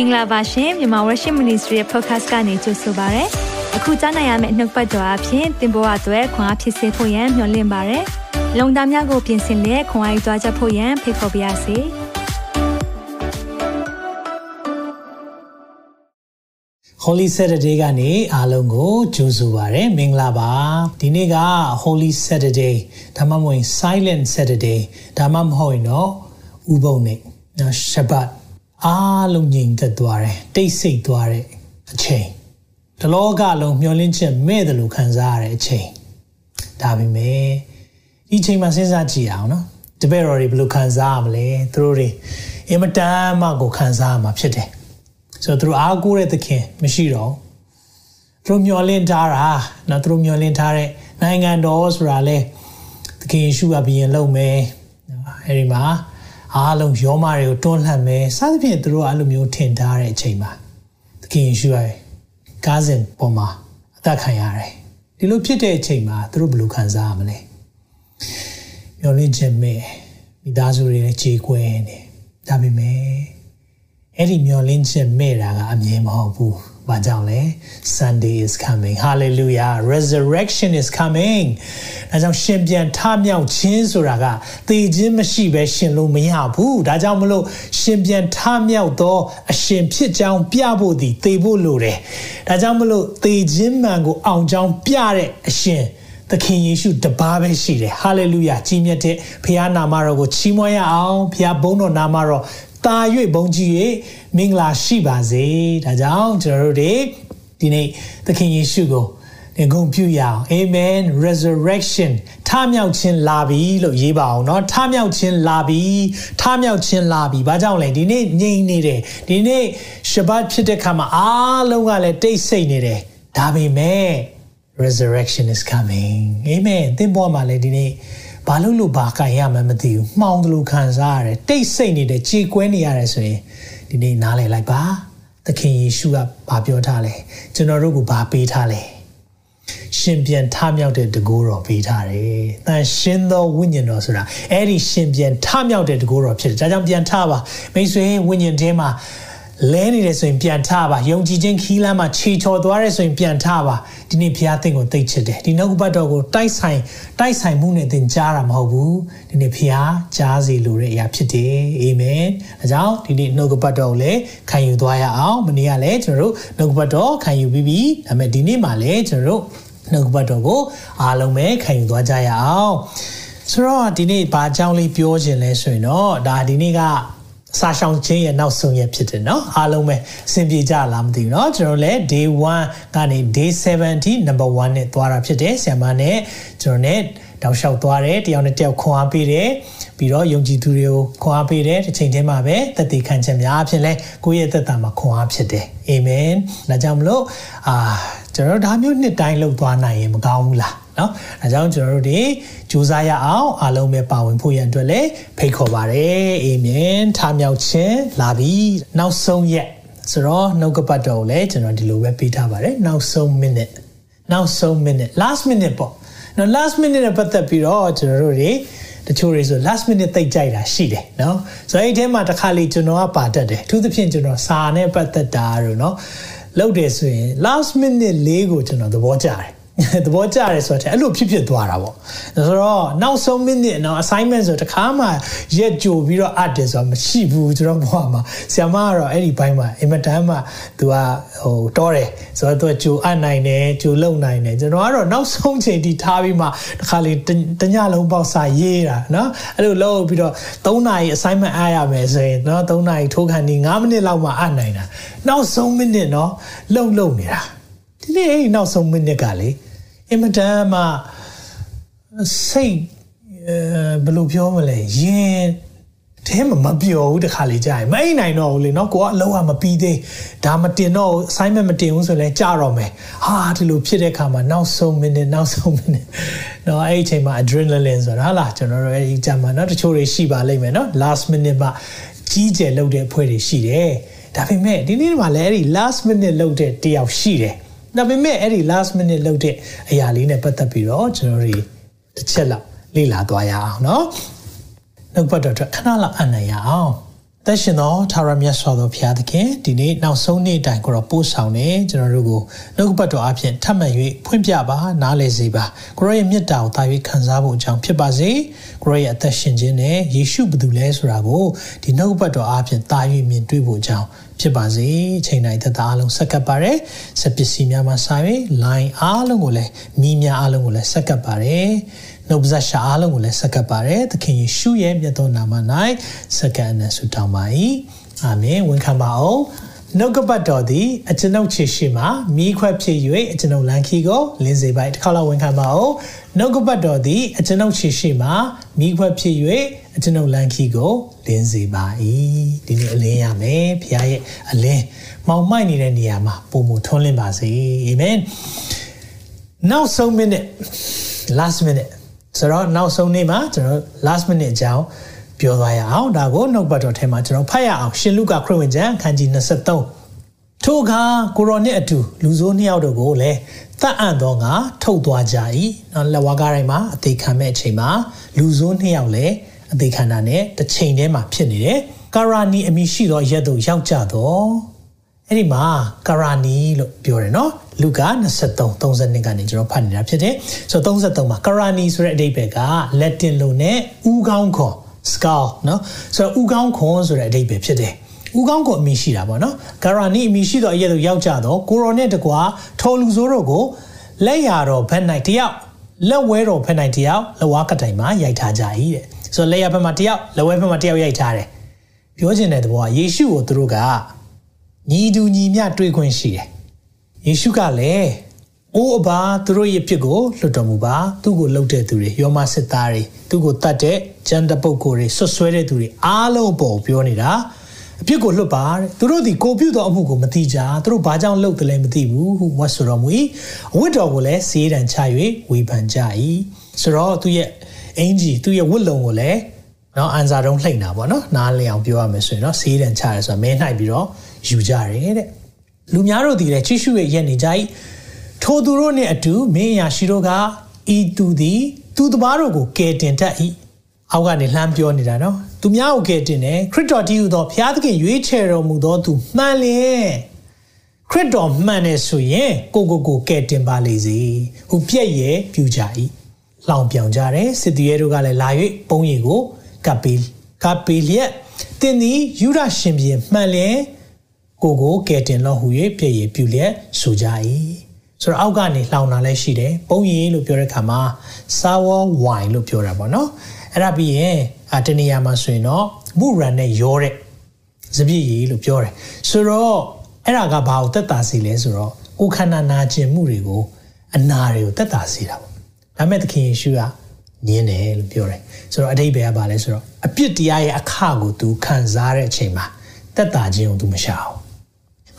င်္ဂလာပါရှင်မြန်မာ Worship Ministry ရဲ့ podcast ကနေကြိုဆိုပါရစေ။အခုကြားနိုင်ရမယ့်နှုတ်ပတ်တော်အဖြစ်သင်ပေါ်အပ်ွယ်ခွန်အားဖြစ်စေဖို့ယံမျှဝင့်ပါရစေ။လုံတာများကိုပြင်ဆင်လက်ခွန်အားယူကြားချက်ဖို့ယံဖိတ်ခေါ်ပါရစေ။ Holy Saturday ကနေအားလုံးကိုကြိုဆိုပါရစေမင်္ဂလာပါဒီနေ့က Holy Saturday ဒါမှမဟုတ် Silent Saturday ဒါမှမဟုတ်ရင်တော့ဥပုံနေ့နော် Shabbat အားလုံးငြိမ်သက်သွားတယ်တိတ်ဆိတ်သွားတဲ့အချိန်တလောကလုံးမျောလင်းချက်မဲ့တယ်လို့ခံစားရတဲ့အချိန်ဒါပေမဲ့ဒီချိန်မှာစဉ်းစားကြည့်အောင်နော်တပည့်တော်တွေဘယ်လိုခံစားရမလဲသူတို့တွေအင်မတန်မှကိုခံစားရမှာဖြစ်တယ်ဆိုတော့သူတို့အားကိုးတဲ့သခင်မရှိတော့သူတို့မျောလင့်ထားတာနော်သူတို့မျောလင့်ထားတဲ့နိုင်ငံတော်ဆိုတာလေသခင်ယေရှုကဘီရင်လုပ်မယ်အဲဒီမှာ အားလုံးယောမတွေကိုတွန်းလှန်မယ်စသဖြင့်သူတို့အဲ့လိုမျိုးထင်ထားတဲ့အချိန်မှာသခင်ယေရှုရဲ့ကားစဉ်ပေါ်မှာအသက်ခံရတယ်ဒီလိုဖြစ်တဲ့အချိန်မှာသူတို့ဘယ်လိုခံစားရမလဲမျောလင့်ခြင်းမဲ့မိသားစုတွေလည်းခြေကွဲနေဒါပေမဲ့အဲ့ဒီမျောလင့်ခြင်းမဲ့တာကအမြင်မဟုတ်ဘူး။ ဘာကြောင့်လဲ Sunday is coming. Hallelujah. Resurrection is coming. ဒါကြောင့်ရှင်ပြန်ထမြောက်ခြင်းဆိုတာကသေခြင်းမရှိဘဲရှင်လို့မရဘူး။ဒါကြောင့်မလို့ရှင်ပြန်ထမြောက်သောအရှင်ဖြစ်ကြောင်းပြဖို့သည်သေဖို့လိုတယ်။ဒါကြောင့်မလို့သေခြင်းမှန်ကိုအောင်ကြောင်းပြတဲ့အရှင်သခင်ယေရှုတပါးပဲရှိတယ်ဟာလေလုယာကြီးမြတ်တဲ့ဖခင်နာမတော်ကိုချီးမွမ်းရအောင်ဖခင်ဘုန်းတော်နာမတော်တာ၍ဘုန်းကြီး၍ မင်္ဂလာရှိပါစေဒါကြောင့်ကျွန်တော်တို့တွေဒီနေ့သခင်ယေရှုကိုဂုဏ်ပြုရအောင် amen resurrection ထမြောက်ခြင်းလာပြီလို့ရေးပါအောင်เนาะထမြောက်ခြင်းလာပြီထမြောက်ခြင်းလာပြီဘာကြောင့်လဲဒီနေ့ငြိမ်နေတယ်ဒီနေ့ရှဘတ်ဖြစ်တဲ့ခါမှာအားလုံးကလည်းတိတ်ဆိတ်နေတယ်ဒါပေမဲ့ resurrection is coming amen သင်ပေါ်မှာလည်းဒီနေ့ဘာလို့လို့ဘာကင်ရမှမသိဘူးမှောင်တယ်လို့ခံစားရတယ်တိတ်ဆိတ်နေတယ်ကြေကွဲနေရတယ်ဆိုရင် ဒီနေ့နားလည်လိုက်ပါသခင်ယေရှုကဘာပြောထားလဲကျွန်တော်တို့ကိုဘာပေးထားလဲရှင်ပြန်ထမြောက်တဲ့တကူတော်ပေးထားတယ်။တန်ရှင်သောဝိညာဉ်တော်ဆိုတာအဲ့ဒီရှင်ပြန်ထမြောက်တဲ့တကူတော်ဖြစ်တယ်။ဒါကြောင့်ပြန်ထပါမိတ်ဆွေဝိညာဉ်ထဲမှာ လဲနေတယ်ဆိုရင်ပြန်ထပါယုံကြည်ခြင်းခီးလမ်းမှာခြေချော်သွားတယ်ဆိုရင်ပြန်ထပါဒီနေ့ဘုရားသင်ကိုသိချစ်တယ်ဒီနှုတ်ဘတ်တော်ကိုတိုက်ဆိုင်တိုက်ဆိုင်မှုနဲ့သင်ကြားတာမဟုတ်ဘူးဒီနေ့ဘုရားကြားစီလိုတဲ့အရာဖြစ်တယ်အာမင်အဲကြောင့်ဒီနေ့နှုတ်ဘတ်တော်ကိုလည်းခံယူသွားရအောင်မနေ့ကလည်းကျွန်တော်တို့နှုတ်ဘတ်တော်ခံယူပြီးပြီဒါပေမဲ့ဒီနေ့မှလည်းကျွန်တော်တို့နှုတ်ဘတ်တော်ကိုအားလုံးပဲခံယူသွားကြရအောင်ဆိုတော့ဒီနေ့ဘာအကြောင်းလေးပြောခြင်းလဲဆိုရင်တော့ဒါဒီနေ့က စာရှောင်ခြင်းရဲ့နောက်ဆုံးရက်ဖြစ်တယ်เนาะအားလုံးပဲအဆင်ပြေကြလားမသိဘူးเนาะကျွန်တော်လည်း day 1ကနေ day 7 ထိ number 1နဲ့သွားတာဖြစ်တယ်ဆ iam နဲ့ကျွန်တော်နဲ့တောက်လျှောက်သွားတယ်တယောက်နဲ့တယောက်ခွန်အားပေးတယ်ပြီးတော့ယုံကြည်သူတွေကိုခွန်အားပေးတယ်တစ်ချိန်တည်းမှာပဲသက်သေခံခြင်းများအဖြစ်လဲကိုယ့်ရဲ့သက်တာမှာခွန်အားဖြစ်တယ်အာမင်ဒါကြောင့်မလို့အာကျွန်တော်ဒါမျိုးနှစ်တိုင်းလှုပ်သွားနိုင်ရင်မကောင်းဘူးလား เนาะအဲကြောင့်ကျွန်တော်တို့ဒီစူးစမ်းရအောင်အားလုံးပဲပါဝင်ဖို့ရန်အတွက်လည်းဖိတ်ခေါ်ပါတယ်အာမင်ထားမြောက်ခြင်းလာပြီနောက်ဆုံးရက်ဆိုတော့နှုတ်ကပတ်တော်ကိုလည်းကျွန်တော်ဒီလိုပဲပေးထားပါတယ်နောက်ဆုံး minute နောက်ဆုံး minute last minute ပေါ့နော် last minute နဲ့ပတ်သက်ပြီးတော့ကျွန်တော်တို့တွေတချို့တွေဆို last minute သိကြိုက်တာရှိတယ်เนาะဆိုတော့အဲ့ဒီထဲမှာတစ်ခါလေကျွန်တော်ကပါတတ်တယ်အထူးသဖြင့်ကျွန်တော်စာနဲ့ပတ်သက်တာတို့เนาะလုပ်တယ်ဆိုရင် last minute လေးကိုကျွန်တော်သဘောကျတယ် သဘောကျတယ်ဆိုတော့အဲ့လိုဖြစ်ဖြစ်သွားတာပေါ့ဆိုတော့နောက်ဆုံး minute နော် assignment ဆိုတခါမှရက်ကြိုပြီးတော့အပ်တယ်ဆိုတာမရှိဘူးကျွန်တော်ဘဝမှာဆရာမကတော့အဲ့ဒီဘိုင်းမှာအင်မတန်မှသူကဟိုတောတယ်ဆိုတော့သူကကြိုအပ်နိုင်တယ်ကြိုလုံနိုင်တယ်ကျွန်တော်ကတော့နောက်ဆုံးချိန်ထိထားပြီးမှတခါလေတညလုံးပေါက်စာရေးတာနော်အဲ့လိုလုပ်ပြီးတော့3နာရီ assignment အားရမယ်ဆိုရင်နော်3နာရီထိုးခံနေ9မိနစ်လောက်မှအပ်နိုင်တာနောက်ဆုံး minute နော်လုံလုံနေတာဒီနေ့အဲ့နောက်ဆုံး minute ကလေ အင်မတန်မှစိတ်အဲဘယ်လိုပြောမလဲယင်တဲမမပြောဘူးတခါလေကြာရင်မအိနိုင်တော့ဘူးလေနော်ကိုကအလုံးဝမပြီးသေးဒါမတင်တော့ assignment မတင်ဘူးဆိုရင်ကြာတော့မယ်ဟာဒီလိုဖြစ်တဲ့အခါမှာနောက်ဆုံး minute နောက်ဆုံး minute နော်အဲ့ဒီအချိန်မှာ adrenaline ဆိုတာဟာလားကျွန်တော်တို့အဲ့ဒီကြာမှာနော်တချို့တွေရှိပါလိမ့်မယ်နော် last minute မှာကြီးကျယ်လုပ်တဲ့အဖွဲ့တွေရှိတယ်ဒါပေမဲ့ဒီနေ့မှာလည်းအဲ့ဒီ last minute လုပ်တဲ့တယောက်ရှိတယ် ဒါပေမဲ့အဲ့ဒီ last minute လုပ်တဲ့အရာလေးနဲ့ပတ်သက်ပြီးတော့ကျွန်တော်တို့တစ်ချက်လောက်လေ့လာသွားရအောင်เนาะနှုတ်ပတ်တော်အတွက်ခဏလောက်အနံ့ရအောင် သက်ရှင်သောသာရမြတ်စွာသောဘုရားသခင်ဒီနေ့နောက်ဆုံးနေ့တိုင်ကိုတော့ပို့ဆောင်နေကျွန်တော်တို့ကိုနှုတ်ပတ်တော်အဖြစ်ထပ်မံ၍ဖွင့်ပြပါနားလည်စေပါကိုရောရဲ့မြတ်တာကိုတာ၍ခံစားဖို့အကြောင်းဖြစ်ပါစေကိုရောရဲ့အသက်ရှင်ခြင်းနဲ့ယေရှုဘယ်သူလဲဆိုတာကိုဒီနှုတ်ပတ်တော်အဖြစ်တာ၍မြင်တွေ့ဖို့အကြောင်းဖြစ်ပါစေချိန်တိုင်းသက်သာအလုံးဆက်ကပ်ပါရယ်စပစ္စည်းများမှာစာ၍ line အားလုံးကိုလည်းမိများအားလုံးကိုလည်းဆက်ကပ်ပါရယ် နှုတ်ပါဇရှာအားလုံးကိုလည်းဆက်ကပ်ပါတယ်သခင်ယေရှုရဲ့မြတ်သောနာမ၌စက္ကန့်နဲ့ဆုတောင်းပါ၏အာမင်ဝန်ခံပါအောင်နှုတ်ကပတ်တော်သည်အကျွန်ုပ်ခြေရှိမှမိခွက်ဖြစ်၍အကျွန်ုပ်လန်ခီကိုလင်းစေပါတစ်ခါလောက်ဝန်ခံပါအောင်နှုတ်ကပတ်တော်သည်အကျွန်ုပ်ခြေရှိမှမိခွက်ဖြစ်၍အကျွန်ုပ်လန်ခီကိုလင်းစေပါ၏ဒီနေ့အလင်းရမယ်ဖခင်ရဲ့အလင်းမောင်မိုက်နေတဲ့နေရာမှာပုံမထွန်းလင်းပါစေအာမင်နောက်ဆုံး minute last minute ဆိုတော့နောက်ဆုံးနေ့မှာကျွန်တော် last minute အကြောင်းပြောသွားရအောင်ဒါကိုနှုတ်ပတ်တော်ထဲမှာကျွန်တော်ဖတ်ရအောင်ရှင်လုကာခရစ်ဝင်ကျမ်းအခန်းကြီး23ထိုအခါကိုရောနဲ့အတူလူဆိုးနှစ်ယောက်တို့ကိုလည်းတတ်အံ့သောငါထုတ်သွားကြ၏နော်လက်ဝါးကားတိုင်းမှာအသေးခံမဲ့အချိန်မှာလူဆိုးနှစ်ယောက်လည်းအသေးခံတာနဲ့တစ်ချိန်တည်းမှာဖြစ်နေတယ်ကာရာနီအမိရှိသောရက်တို့ရောက်ကြတော့အဲ့ဒီမှာကာရာနီလို့ပြောတယ်နော် လူကာ23 32ကနေကျွန်တော်ဖတ်နေတာဖြစ်တယ်ဆိုတော့33မှာကာရာနီဆိုတဲ့အဓိပ္ပာယ်ကလက်တင်လိုနဲ့ဥကောင်းခွန် skull နော်ဆိုတော့ဥကောင်းခွန်ဆိုတဲ့အဓိပ္ပာယ်ဖြစ်တယ်ဥကောင်းကိုအမိရှိတာပေါ့နော်ဂရာနီအမိရှိတော့အရက်တို့ရောက်ကြတော့ကိုရိုနဲ့တကွာထော်လူဆိုးတို့ကိုလက်ရတော့ဘက်နိုင်တယောက်လက်ဝဲတော်ဘက်နိုင်တယောက်လက်ဝါးကတိုင်မှာရိုက်ထားကြ၏တဲ့ဆိုတော့လက်ရဘက်မှာတယောက်လက်ဝဲဘက်မှာတယောက်ရိုက်ထားတယ်ပြောချင်တဲ့သဘောကယေရှုကိုသူတို့ကညီတူညီမျှတွေ့ခွင့်ရှိတယ် ယေရှုကလည်းအိုးအဘာသူတို့ရဲ့ပြစ်ကိုလွတ်တော်မူပါသူ့ကိုလှုပ်တဲ့သူတွေယောမစစ်သားတွေသူ့ကိုတတ်တဲ့ဂျန်တပုတ်ကိုတွေဆွဆွဲတဲ့သူတွေအားလုံးပေါ်ပြောနေတာအပြစ်ကိုလွတ်ပါတဲ့သူတို့ဒီကိုပြုတ်သောအမှုကိုမသိကြသူတို့ဘာကြောင့်လှုပ်တယ်လဲမသိဘူးဟုဝတ်ဆိုတော်မူ၏အဝတ်တော်ကိုလည်းစေးတံချ၍ဝေဖန်ကြ၏ဆိုတော့သူရဲ့အင်ဂျီသူ့ရဲ့ဝတ်လုံကိုလည်းနော်အန်စာတုံးလှိမ့်တာပေါ့နော်နားလည်အောင်ပြောရမယ်ဆိုရင်တော့စေးတံချရဲဆိုတာမဲနှိုက်ပြီးတော့ယူကြတယ်တဲ့ လူများတို့ဒီလေချိရှုရဲ့ရက်နေကြ၏ထိုသူတို့နှင့်အတူမင်းအရာရှိတို့ကဤသူသည်သူတပားတို့ကိုကယ်တင်တတ်၏အောက်ကနေလှမ်းပြောနေတာနော်သူများကိုကယ်တင်တယ်ခရစ်တော်တည်ဟူသောဘုရားသခင်ရွေးချယ်တော်မူသောသူမှန်လျင်ခရစ်တော်မှန်တယ်ဆိုရင်ကိုကိုကိုကယ်တင်ပါလေစေဟူပြည့်ရဲ့ပြူကြ၏လောင်ပြောင်ကြတယ်စစ်တီရဲတို့ကလည်းလာ၍ပုံရည်ကိုကပ်ပေးကပ်ပေးလျက်တင်းသည်ယူရရှင်ပြန်မှန်လျင် ကိုကိုကယ်တင်လို့ဟူ၍ပြည့်ရဲ့ပြူလျက်ဆိုကြ၏ဆိုတော့အောက်ကနေလှောင်တာလည်းရှိတယ်ပုံရည်လို့ပြောတဲ့အခါမှာ sour wine လို့ပြောတာပေါ့နော်အဲ့ဒါပြီးရင်အတနေရာမှာဆိုရင်တော့မူရန်နဲ့ရောတဲ့စပြည့်ရည်လို့ပြောတယ်ဆိုတော့အဲ့ဒါကဘာကိုတက်တာစီလဲဆိုတော့ကိုခန္ဓာနာကျင်မှုတွေကိုအနာတွေကိုတက်တာစီတာပေါ့ဒါမဲ့သခင်ယေရှုကညင်းတယ်လို့ပြောတယ်ဆိုတော့အတိတ်ပဲကဘာလဲဆိုတော့အပြစ်တရားရဲ့အခကို तू ခံစားတဲ့အချိန်မှာတက်တာခြင်းကို तू မရှာဘူး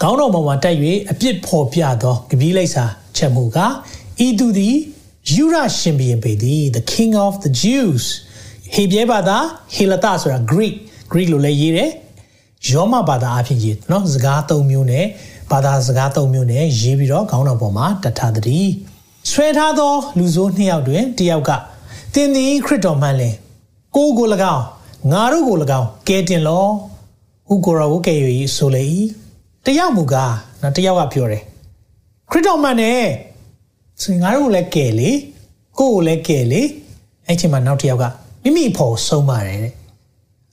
ခေါင်းတော်ပေါ်မှာတက်၍အပြစ်ဖော်ပြသောကပီးလိပ်စာချက်မှုကဤသူသည်ယူရရှင်ဘီရင်ပေသည် the king of the jews ဟေဘရဲဘာသာဟေလတာဆိုတာ Greek Greek လို့လည်းရေးတယ်ယောမဘာသာအဖြစ်ရေးเนาะစကား၃မျိုးနဲ့ဘာသာစကား၃မျိုးနဲ့ရေးပြီးတော့ခေါင်းတော်ပေါ်မှာတတ်ထားသည်ဆွဲထားသောလူဆိုးနှစ်ယောက်တွင်တယောက်ကတင်းသည်ခရစ်တော်မှန်လင်ကိုကို၎င်းငါတို့ကို၎င်းကဲတင်လောဟုကိုရောကိုကဲ၍ဆိုလေ၏ တယောက်မူကားနော်တယောက်ကပြောတယ်ခရစ်တော်မှန်တယ်ဆိုရင်ငါတို့ကိုလည်းကဲလေကိုကိုလည်းကဲလေအဲ့ချိန်မှာနောက်တစ်ယောက်ကမိမိဖို့ဆုံးပါတယ်တဲ့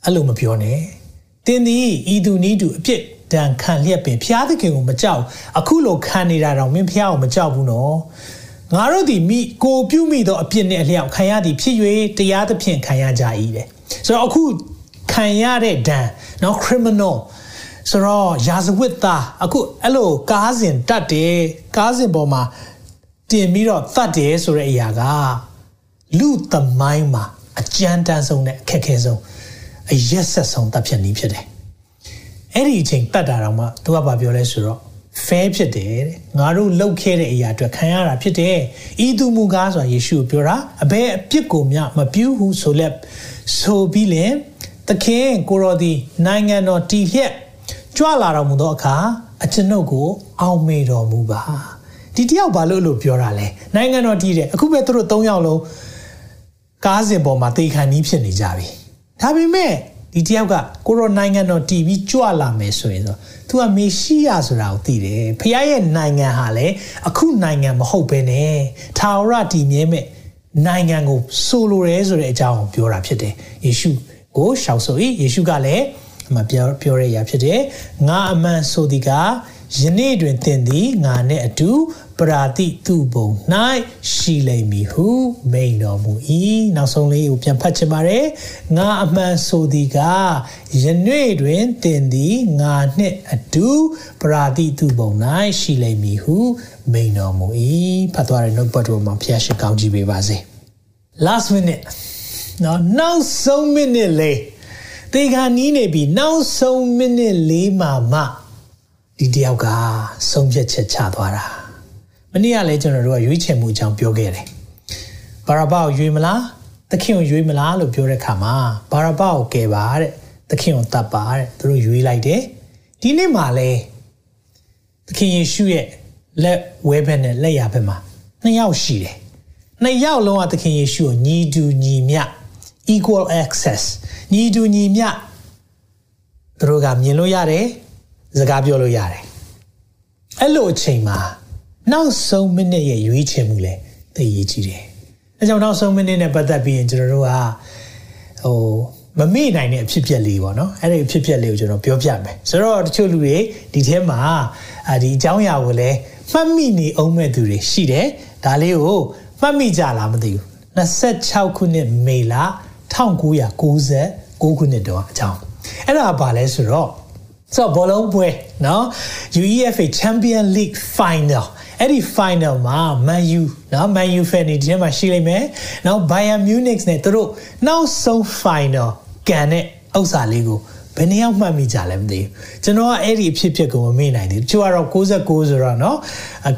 အဲ့လိုမပြောနဲ့တင်းသည်ဤသူနီးသူအပြစ်ဒဏ်ခံလျက်ပင်ဖျားသခင်ကိုမကြောက်အခုလိုခံနေတာတော့မင်းဖျားကိုမကြောက်ဘူးနော်ငါတို့ဒီမိကိုပြုမိသောအပြစ်နဲ့အလျောက်ခံရသည်ဖြစ်၍တရားသဖြင့်ခံရကြ၏တဲ့ဆိုတော့အခုခံရတဲ့ဒဏ်နော် criminal ဆိုတော့ရာဇဝတ်သားအခုအဲ့လိုကားစဉ်တတ်တယ်ကားစဉ်ပေါ်မှာတင်ပြီးတော့သတ်တယ်ဆိုတဲ့အရာကလူသမိုင်းမှာအကြမ်းတမ်းဆုံးနဲ့အခက်ခဲဆုံးအရက်ဆက်ဆုံးတပ်ဖြတ်နည်းဖြစ်တယ်အဲ့ဒီအချိန်တတ်တာတော့မှသူကဘာပြောလဲဆိုတော့ fair ဖြစ်တယ်တဲ့ငါတို့လှုပ်ခဲ့တဲ့အရာအတွက်ခံရတာဖြစ်တယ်ဤသူမူကားဆိုတာယေရှုပြောတာအဘယ်အပြစ်ကိုမျှမပြုဘူးဆိုလက်ဆိုပြီးလင်သခင်ကိုရောဒီနိုင်ငံတော်တည်လျက် ကြွလာတော်မူသောအခါအကျွန်ုပ်ကို အောက်မေ့တော်မူပါဒီတယောက်ဘာလို့လို့ပြောတာလဲနိုင်ငံတော်တည်တယ်အခုပဲသူတို့၃ယောက်လုံးကားစဉ်ပေါ်မှာတေခံနီးဖြစ်နေကြပြီဒါပေမဲ့ဒီတယောက်ကကိုရိုနိုင်ငံတော်တည်ပြီးကြွလာမယ်ဆိုရင်ဆိုသူကမေရှိယဆိုတာကိုသိတယ်ဖခင်ရဲ့နိုင်ငံဟာလေအခုနိုင်ငံမဟုတ်ဘဲနဲ့ထာဝရတည်မြဲမဲ့နိုင်ငံကိုဆိုလိုရဲဆိုတဲ့အကြောင်းကိုပြောတာဖြစ်တယ်ယေရှုကိုရှောက်ဆို၏ယေရှုကလည်း အမှပြောပြောရရဖြစ်တယ်ငါအမှန်ဆိုသည်ကယနေ့တွင်သင်သည်ငါနှင့်အတူပရာတိသူဘုံ၌ရှိလိမ့်မည်ဟုမိန်တော်မူ၏နောက်ဆုံးလေးကိုပြန်ဖတ်ချင်ပါတယ်ငါအမှန်ဆိုသည်ကယနေ့တွင်သင်သည်ငါနှင့်အတူပရာတိသူဘုံ၌ရှိလိမ့်မည်ဟုမိန်တော်မူ၏ဖတ်သွားတဲ့ notebook မှာဖျားရှိကောင်းကြည့်ပေးပါစေ last minute နော်နောက်ဆုံး minute လေး တေခါနီးနေပြီနောက်ဆုံး minute လေးမှာမှဒီတယောက်ကဆုံးဖြတ်ချက်ချသွားတာမနေ့ကလည်းကျွန်တော်တို့ကရွေးချယ်မှုအကြောင်းပြောခဲ့တယ်ဘာရဘာကိုရွေးမလားသခင်ကိုရွေးမလားလို့ပြောတဲ့ခါမှာဘာရဘာကိုကယ်ပါတဲ့သခင်ကိုတတ်ပါတဲ့သူတို့ရွေးလိုက်တယ်ဒီနေ့မှလည်းသခင်ယေရှုရဲ့လက်ဝဲဘက်နဲ့လက်ရဘက်မှာနှစ်ယောက်ရှိတယ်နှစ်ယောက်လုံးကသခင်ယေရှုကိုညီတူညီမျှ equal access ညီတူညီမျှသူတို့ကမြင်လို့ရတယ်စကားပြောလို့ရတယ်အဲ့လိုအချိန်မှာနောက်ဆုံးမိနစ်ရဲ့ရွေးချယ်မှုလဲသိရေးကြည့်တယ်အဲကြောင့်နောက်ဆုံးမိနစ်နဲ့ပတ်သက်ပြီးရင်ကျွန်တော်တို့ကဟိုမမေ့နိုင်တဲ့အဖြစ်အပျက်လေးပေါ့နော်အဲ့ဒီအဖြစ်အပျက်လေးကိုကျွန်တော်ပြောပြမယ်ဆိုတော့တချို့လူတွေဒီထဲမှာဒီအကြောင်းအရာကိုလည်းမှတ်မိနေအောင်မဲ့သူတွေရှိတယ်ဒါလေးကိုမှတ်မိကြလားမသိဘူး26ခုနှစ်မေလ 1996ခုနှစ်တုန်းအကြောင်းအဲ့ဒါဘာလဲဆိုတော့ဆိုတော့ဘောလုံးပွဲเนาะ UEFA Champion League Final အဲ့ဒီ final မှာ Man U เนาะ Man U fan ဒီထဲမှာရှိလိမ့်မယ်เนาะ Bayern Munich နဲ့သူတို့နောက်ဆုံး final ကန်တဲ့ဥစ္စာလေးကို ဘယ်နှယောက်မှတ်မိကြလဲမသိဘူးကျွန်တော်ကအဲ့ဒီအဖြစ်ဖြစ်ကိုမမေ့နိုင်သေးဘူးတချို့ကတော့69ဆိုတော့เนาะ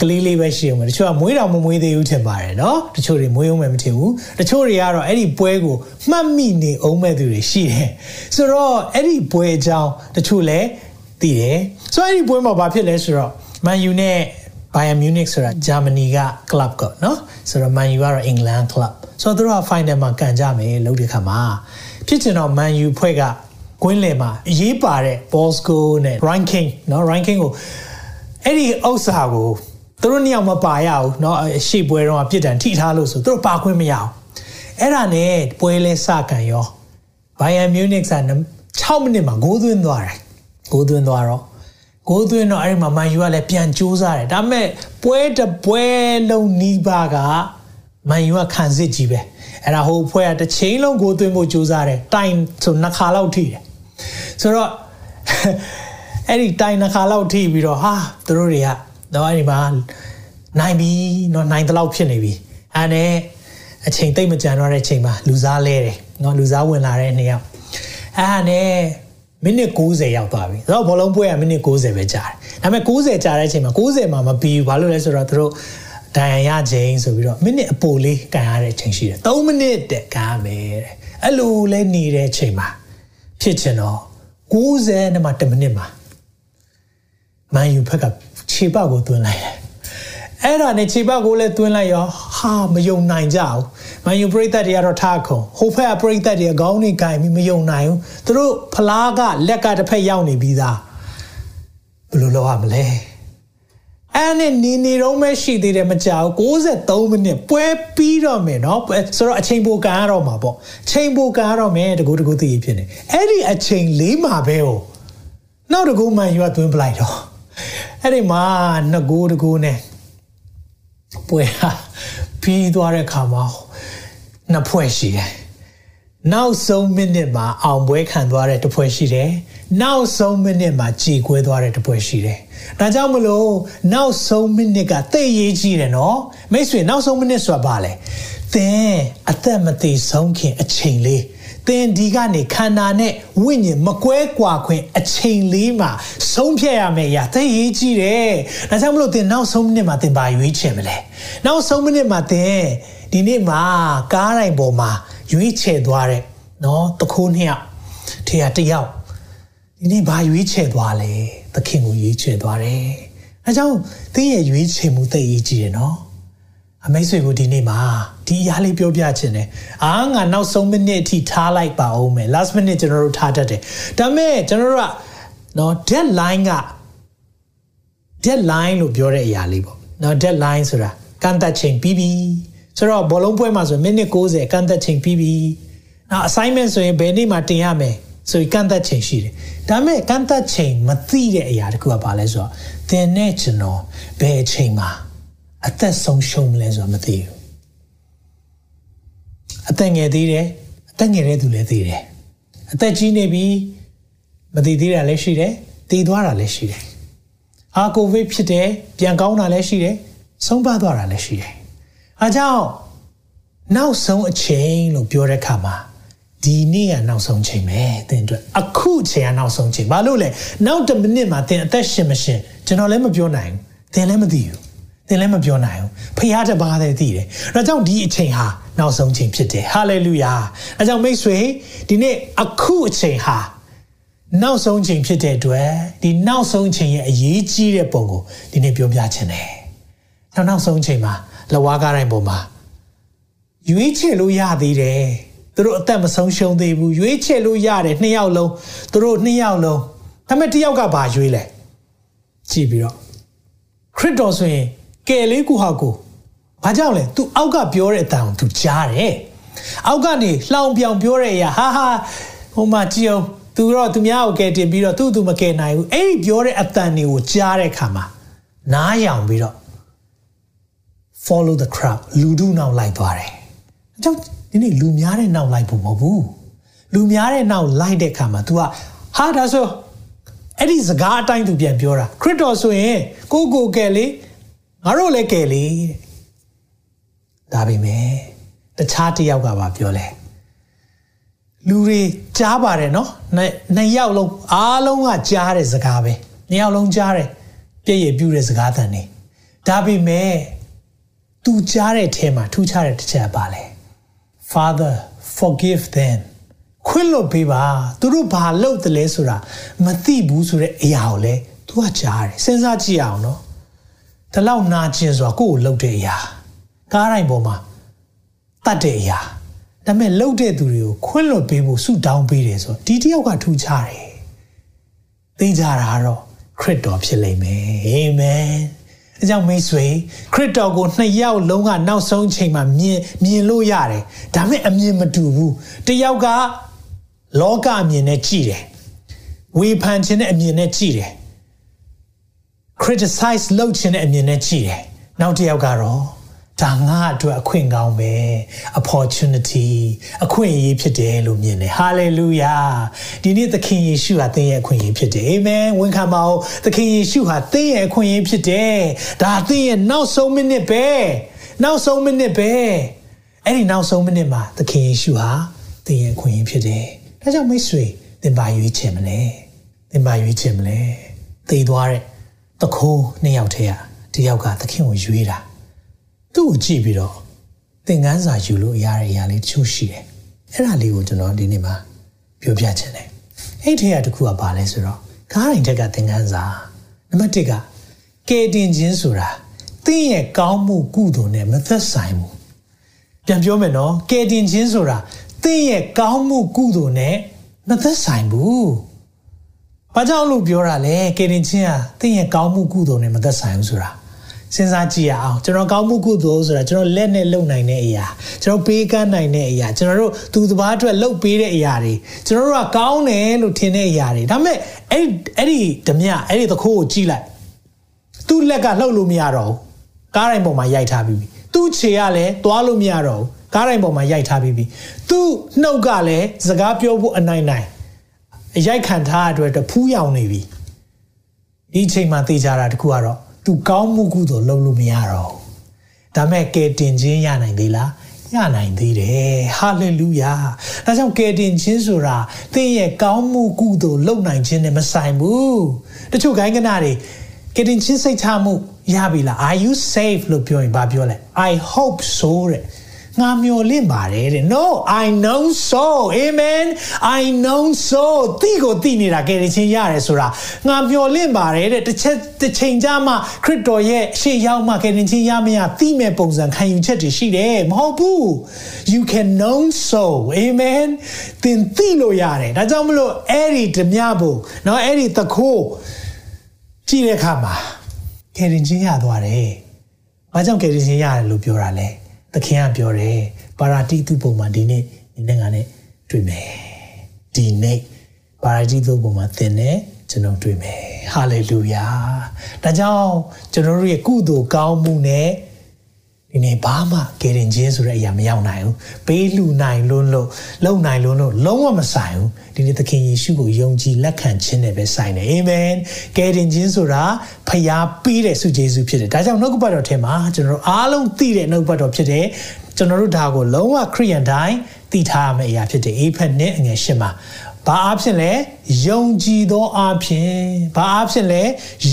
ကလေးလေးပဲရှိအောင်တချို့ကမွေးတော်မမွေးသေးဘူးထင်ပါတယ်เนาะတချို့တွေမွေးအောင်မထင်ဘူးတချို့တွေကတော့အဲ့ဒီပွဲကိုမှတ်မိနေအောင်မဲ့သူတွေရှိတယ်ဆိုတော့အဲ့ဒီပွဲအကြောင်းတချို့လည်းသိတယ်ဆိုတော့အဲ့ဒီပွဲမှာဘာဖြစ်လဲဆိုတော့ Man U နဲ့ Bayern Munich ဆိုတာဂျာမနီက club ကနော်ဆိုတော့ Man U ကတော့ England club ဆိုတော့သူတို့က final မှာကန်ကြမယ်လို့ဒီခါမှာဖြစ်ချင်တော့ Man U ဖွဲ့က ကွင်းလယ်မှာအရေးပါတဲ့ Bosco နဲ့ Ranking နော် Ranking ကိုအဲ့ဒီဥစ္စာကိုသူတို့နှစ်ယောက်မပါရဘူးเนาะရှေ့ပွဲတော့ပြစ်ဒဏ်ထိထားလို့ဆိုသူတို့ပါခွင့်မရအောင်အဲ့ဒါနဲ့ပွဲလဲစကန်ရော Bayern Munich က6မိနစ်မှာဂိုးသွင်းသွားတယ်ဂိုးသွင်းသွားတော့ဂိုးသွင်းတော့အဲ့ဒီမှာမန်ယူကလည်းပြန်ကြိုးစားတယ်ဒါပေမဲ့ပွဲတပွဲလုံးနီးပါးကမန်ယူကခံစစ်ကြီးပဲအဲ့ဒါဟိုဖွဲကတစ်ချိန်လုံးဂိုးသွင်းဖို့ကြိုးစားတယ်တိုင်ဆိုနှစ်ခါလောက်ထိတယ် ဆိုတော့အဲ့ဒီတိုင်နှစ်ခါလောက်ထိပြီးတော့ဟာသူတို့တွေကတော့အဲ့ဒီမှာနိုင်ပြီနော်နိုင်တလောက်ဖြစ်နေပြီအဲ့နဲ့အချိန်တိတ်မကြံတော့တဲ့အချိန်မှာလူစားလဲတယ်နော်လူစားဝင်လာတဲ့နှစ်ယောက်အဲ့ဒါနဲ့မိနစ်60ရောက်သွားပြီ။ဆိုတော့ဘောလုံးပွဲကမိနစ်60ပဲကြာတယ်။ဒါပေမဲ့60ကြာတဲ့အချိန်မှာ60မှာမပြီးဘူး။ဘာလို့လဲဆိုတော့သူတို့ဒဏ်ရာရခြင်းဆိုပြီးတော့မိနစ်အပိုလေးကန်ရတဲ့အချိန်ရှိတယ်။3မိနစ်တက်ကန်ရမယ်တဲ့။အဲ့လိုလဲနေတဲ့အချိန်မှာ ဖြစ်ချင်တော့60နဲ့မှ1မိနစ်မှာမန်ယူဖက်ကခြေပကိုသွင်းလိုက်တယ်။အဲ့ဒါနဲ့ခြေပကိုလည်းသွင်းလိုက်ရောဟာမယုံနိုင်ကြဘူးမန်ယူပရိသတ်တွေကတော့ထားခုံဟိုဖက်ကပရိသတ်တွေကခေါင်းနဲ့ကင်ပြီးမယုံနိုင်ဘူးသူတို့ဖလားကလက်ကတစ်ဖက်ရောက်နေပြီးသားဘယ်လိုလုပ်ရမလဲ အဲ့နဲ့နေနေတော့မှရှိသေးတယ်မကြောက်63မိနစ်ပွဲပြီးတော့မယ်နော်ဆိုတော့အချိန်ပိုကန်ရတော့မှာပေါ့ချိန်ပိုကန်ရတော့မယ်တကူတကူသိဖြစ်နေအဲ့ဒီအချိန်လေးမှာပဲဟိုနောက်တကူမှယူသွင်းပလိုက်တော့အဲ့ဒီမှာနှစ်ကူတကူနဲ့ပွဲဟာပြီးသွားတဲ့ခါမှာနှစ်ဖွဲ့ရှိတယ်နောက်ဆုံးမိနစ်မှာအောင်ပွဲခံသွားတဲ့တစ်ဖွဲ့ရှိတယ်နောက်ဆုံးမိနစ်မှာကြေကွဲသွားတဲ့တစ်ဖွဲ့ရှိတယ် ဒါကြောင့်မလို့နောက်ဆုံးမိနစ်ကသိရေးကြီးတယ်နော်မိတ်ဆွေနောက်ဆုံးမိနစ်ဆိုတာဘာလဲသင်အသက်မသေးဆုံးခင်အချိန်လေးသင်ဒီကနေခန္ဓာနဲ့ဝိညာဉ်မကွဲကွာခွင့်အချိန်လေးမှာဆုံးဖြတ်ရမယ့်အရာသိရေးကြီးတယ်။ဒါကြောင့်မလို့သင်နောက်ဆုံးမိနစ်မှာသင်ပါရွေးချယ်မလဲ။နောက်ဆုံးမိနစ်မှာသင်ဒီနေ့မှာကားတိုင်းပေါ်မှာရွေးချယ်သွားတဲ့နော်တခိုးနှစ်ယောက်ထေရတယောက်ဒီနေ့ဘာရွေးချယ်သွားလဲသခင်ကိုရွေးချယ်သွားတယ်။အဲကြောင့်သင်ရဲ့ရွေးချယ်မှုသိရေးကြီးတယ်နော်။အအမိတ်ဆွေကိုဒီနေ့မှာဒီအရာလေးပြောပြချင်တယ်အာငါနောက်ဆုံးမိနစ်အထိထားလိုက်ပါဦးမယ် last minute ကျွန်တော်တို့ထားတတ်တယ်ဒါပေမဲ့ကျွန်တော်တို့ကနော် deadline က deadline လို့ပြောတဲ့အရာလေးပေါ့နော် deadline ဆိုတာကန့်သက်ချိန်ပြီးပြီဆိုတော့ဘောလုံးပွဲမှာဆိုမိနစ်60ကန့်သက်ချိန်ပြီးပြီနောက် assignment ဆိုရင်ဘယ်နေ့မှတင်ရမယ်ဆိုရင်ကန့်သက်ချိန်ရှိတယ် ဒါပေမဲ့ကန့်သက်ချိန်မသိတဲ့အရာတခုကဘာလဲဆိုတော့သင်နဲ့ကျွန်တော်ဘယ်အချိန်မှာအသက်ဆုံးရှုံးမလဲဆိုတာမသိဘူးအသက်ငယ်သေးတယ်အသက်ငယ်တဲ့သူလည်းသိတယ်အသက်ကြီးနေပြီမသိသေးတာလည်းရှိတယ်တည်သွားတာလည်းရှိတယ်အာကိုဗစ်ဖြစ်တယ်ပြန်ကောင်းတာလည်းရှိတယ်ဆုံးပါသွားတာလည်းရှိတယ်အားကြောင့်နောက်ဆုံးအချိန်လို့ပြောတဲ့အခါမှာ ဒီနေ့ကနောက်ဆုံးချိန်ပဲသင်အတွက်အခုချိန်ကနောက်ဆုံးချိန်ဘာလို့လဲနောက်တစ်မိနစ်မှာသင်အသက်ရှင်မရှင်ကျွန်တော်လည်းမပြောနိုင်ဘူးသင်လည်းမသိဘူးသင်လည်းမပြောနိုင်ဘူးဖခင်တပါးတည်းသိတယ်ဒါကြောင့်ဒီအချိန်ဟာနောက်ဆုံးချိန်ဖြစ်တယ်ဟာလေလုယာအဲကြောင့်မိတ်ဆွေဒီနေ့အခုအချိန်ဟာနောက်ဆုံးချိန်ဖြစ်တဲ့အတွက်ဒီနောက်ဆုံးချိန်ရဲ့အရေးကြီးတဲ့ပုံကိုဒီနေ့ပြောပြချင်တယ်နောက်နောက်ဆုံးချိန်မှာလဝါကားတိုင်းပုံမှာရွေးချယ်လို့ရသေးတယ် သူတို့အသက်မဆုံးရှုံးသေးဘူးရွေးချယ်လို့ရတယ်နှစ်ယောက်လုံးသူတို့နှစ်ယောက်လုံးဒါပေမဲ့တစ်ယောက်ကဘာရွေးလဲကြည့်ပြီးတော့ခရစ်တော်ဆိုရင်ကယ်လေးကူဟာကိုဘာကြောင့်လဲ तू အောက်ကပြောတဲ့အတန်ကို तू ကြားတယ်အောက်ကနေလှောင်ပြောင်ပြောတဲ့အရာဟာဟာဟိုမှာကြည့်အောင် तू တော့သူများကိုကယ်တင်ပြီးတော့သူ့သူမကယ်နိုင်ဘူးအဲ့ဒီပြောတဲ့အတန်တွေကိုကြားတဲ့အခါမှာနားယောင်ပြီးတော့ follow the crowd လူတို့နောက်လိုက်သွားတယ်အကြောင်း ဒီနေ့လူများတဲ့နောက်လိုက်ဖို့မဟုတ်ဘူးလူများတဲ့နောက်လိုက်တဲ့အခါမှာ तू ကဟာဒါဆိုအဲ့ဒီစကားအတိုင်းသူပြန်ပြောတာခရစ်တော်ဆိုရင်ကိုကိုကယ်လေငါတို့လည်းကယ်လေဒါပေမဲ့တခြားတစ်ယောက်ကပါပြောလဲလူတွေကြားပါတယ်နော်နှစ်ယောက်လုံးအားလုံးကကြားတဲ့စကားပဲနှစ်ယောက်လုံးကြားတယ်ပြည့်ရပြူတဲ့စကားတန်နေဒါပေမဲ့သူကြားတဲ့အထဲမှာထူးခြားတဲ့တစ်ချက်ပါလဲ Father forgive them ခွင့်လွတ်ပေးပါသူတို့ဘာလုပ်တယ်လဲဆိုတာမသိဘူးဆိုတဲ့အရာကိုလေသူကကြားတယ်စဉ်းစားကြည့်အောင်နော်ဒီလောက်နာကျင်ဆိုတာကိုယ့်ကိုလှုပ်တဲ့အရာကားတိုင်းပေါ်မှာတတ်တဲ့အရာဒါပေမဲ့လှုပ်တဲ့သူတွေကိုခွင့်လွတ်ပေးဖို့ဆုတောင်းပေးတယ်ဆိုဒီတယောက်ကထူးခြားတယ်သိကြတာကတော့ခရစ်တော်ဖြစ်လိမ့်မယ်အာမင် အဲကြောင့်မိတ်ဆွေခရစ်တော်ကိုနှစ်ယောက်လုံးကနောက်ဆုံးချိန်မှာမြင်မြင်လို့ရတယ်ဒါပေမဲ့အမြင်မတူဘူးတယောက်ကလောကအမြင်နဲ့ကြည့်တယ်ဝေဖန်ခြင်းတဲ့အမြင်နဲ့ကြည့်တယ် criticize လုပ်ခြင်းတဲ့အမြင်နဲ့ကြည့်တယ်နောက်တစ်ယောက်ကတော့ ဒါငါအတွက်အခွင့်ကောင်းပဲ opportunity အခွင့်အရေးဖြစ်တယ်လို့မြင်တယ် hallelujah ဒီနေ့သခင်ယေရှုဟာသင်ရဲ့အခွင့်အရေးဖြစ်တယ် amen ဝန်ခံပါဦးသခင်ယေရှုဟာသင်ရဲ့အခွင့်အရေးဖြစ်တယ်ဒါသင်ရဲ့နောက်ဆုံးမိနစ်ပဲနောက်ဆုံးမိနစ်ပဲအဲ့ဒီနောက်ဆုံးမိနစ်မှာသခင်ယေရှုဟာသင်ရဲ့အခွင့်အရေးဖြစ်တယ်ဒါကြောင့်မိတ်ဆွေသင်ပါရွေးချင်မလဲသင်ပါရွေးချင်မလဲသိသွားတဲ့တခိုးနှစ်ယောက်တည်းอ่ะဒီယောက်ကသခင်ကိုရွေးတာ သူ့ကိုကြည့်ပြီးတော့သင်ခန်းစာယူလို့ရတဲ့အရာလေးတချို့ရှိတယ်အဲ့ဒါလေးကိုကျွန်တော်ဒီနေ့မှာပြောပြချင်တယ်အဲ့ထက်ကတခုကဘာလဲဆိုတော့ကားရင်ထက်ကသင်ခန်းစာနံပါတ်1ကကဲတင်ခြင်းဆိုတာသင်ရဲ့ကောင်းမှုကုသိုလ်နဲ့မသက်ဆိုင်ဘူးပြန်ပြောမယ်နော်ကဲတင်ခြင်းဆိုတာသင်ရဲ့ကောင်းမှုကုသိုလ်နဲ့မသက်ဆိုင်ဘူးဘာကြောင့်လို့ပြောတာလဲကယ်တင်ခြင်းဟာသင်ရဲ့ကောင်းမှုကုသိုလ်နဲ့မသက်ဆိုင်ဘူးဆိုတာ စဉ်းစားကြည့်ရအောင်ကျွန်တော်ကောင်းမှုကုသိုလ်ဆိုတာကျွန်တော်လက်နဲ့လုပ်နိုင်တဲ့အရာကျွန်တော်ပေးကမ်းနိုင်တဲ့အရာကျွန်တော်တို့သူတစ်ပါးအတွက်လုပ်ပေးတဲ့အရာတွေကျွန်တော်တို့ကကောင်းတယ်လို့ထင်တဲ့အရာတွေဒါပေမဲ့အဲ့အဲ့ဒီဓမြအဲ့ဒီသခိုးကိုကြည့်လိုက်သူ့လက်ကလှုပ်လို့မရတော့ဘူးကားတိုင်းပေါ်မှာရိုက်ထားပြီးပြီသူ့ခြေကလည်းသွားလို့မရတော့ဘူးကားတိုင်းပေါ်မှာရိုက်ထားပြီးပြီသူ့နှုတ်ကလည်းစကားပြောဖို့အနိုင်နိုင်အရိုက်ခံထားတဲ့အတွက်ဖူးယောင်နေပြီဒီအချိန်မှာသိကြတာတခုကတော့ သူကောင်းမှုကုသိုလ်လုပ်လို့မရတော့ဘူးဒါမဲ့ကယ်တင်ခြင်းရနိုင်သေးလားရနိုင်သေးတယ်ဟာလေလုယာဒါကြောင့်ကယ်တင်ခြင်းဆိုတာသင်ရဲ့ကောင်းမှုကုသိုလ်လုပ်နိုင်ခြင်းနဲ့မဆိုင်ဘူးတချို့ဂိုင်းကနာတွေကယ်တင်ခြင်းစိတ်ချမှုရပြီလား are you safe လို့ပြောရင်ဘာပြောလဲ i hope so တဲ့ င ငါမျော်လင့်ပါတယ်တဲ့ no i know so amen i know so တိကိုတိနေတာကယ်တင်ခြင်းရတယ်ဆိုတာငါမျော်လင့်ပါတယ်တဲ့တစ်ချက်တစ်ချိန်ကြာမှခရစ်တော်ရဲ့ရှေ့ရောက်မှကယ်တင်ခြင်းရမရတိမဲ့ပုံစံခံယူချက်တွေရှိတယ်မဟုတ်ဘူး you can know so amen သင်သိလို့ရတယ်ဒါကြောင့်မလို့အဲ့ဒီဓမြဖို့เนาะအဲ့ဒီတခိုးကြည့်တဲ့အခါမှာကယ်တင်ခြင်းရသွားတယ်။ဘာကြောင့်ကယ်တင်ခြင်းရတယ်လို့ပြောတာလဲ။ သခင်ကပြောတယ်ပါရာတိသူပုံမှာဒီနေ့ဒီနေ့ငါနဲ့တွေ့မယ်။ဒီနေ့ပါရာတိသူပုံမှာသင်နဲ့ကျွန်တော်တွေ့မယ်။ဟာလေလုယာ။ဒါကြောင့်ကျွန်တော်တို့ရဲ့ကုသိုလ်ကောင်းမှုနဲ့ ဒီနေ့ဘာမှကယ်တင်ခြင်းဆိုတဲ့အရာမရောက်နိုင်ဘူးပေးလူနိုင်လွန်းလို့လုံနိုင်လွန်းလို့လုံးဝမဆိုင်ဘူးဒီနေ့သခင်ယေရှုကိုယုံကြည်လက်ခံခြင်းနဲ့ပဲဆိုင်တယ်အာမင်ကယ်တင်ခြင်းဆိုတာဖျားပေးတဲ့ဆုကျေးဇူးဖြစ်တယ်ဒါကြောင့်နှုတ်ကပတ်တော်ထဲမှာကျွန်တော်တို့အားလုံးသိတဲ့နှုတ်ကပတ်တော်ဖြစ်တယ်ကျွန်တော်တို့ဒါကိုလုံးဝခရိယန်တိုင်းသိထားရမယ့်အရာဖြစ်တယ်အေဖက်နဲ့အငယ်ရှင်းမှာ ဘာအဖြစ်လဲယုံကြည်သောအဖြစ်ဘာအဖြစ်လဲ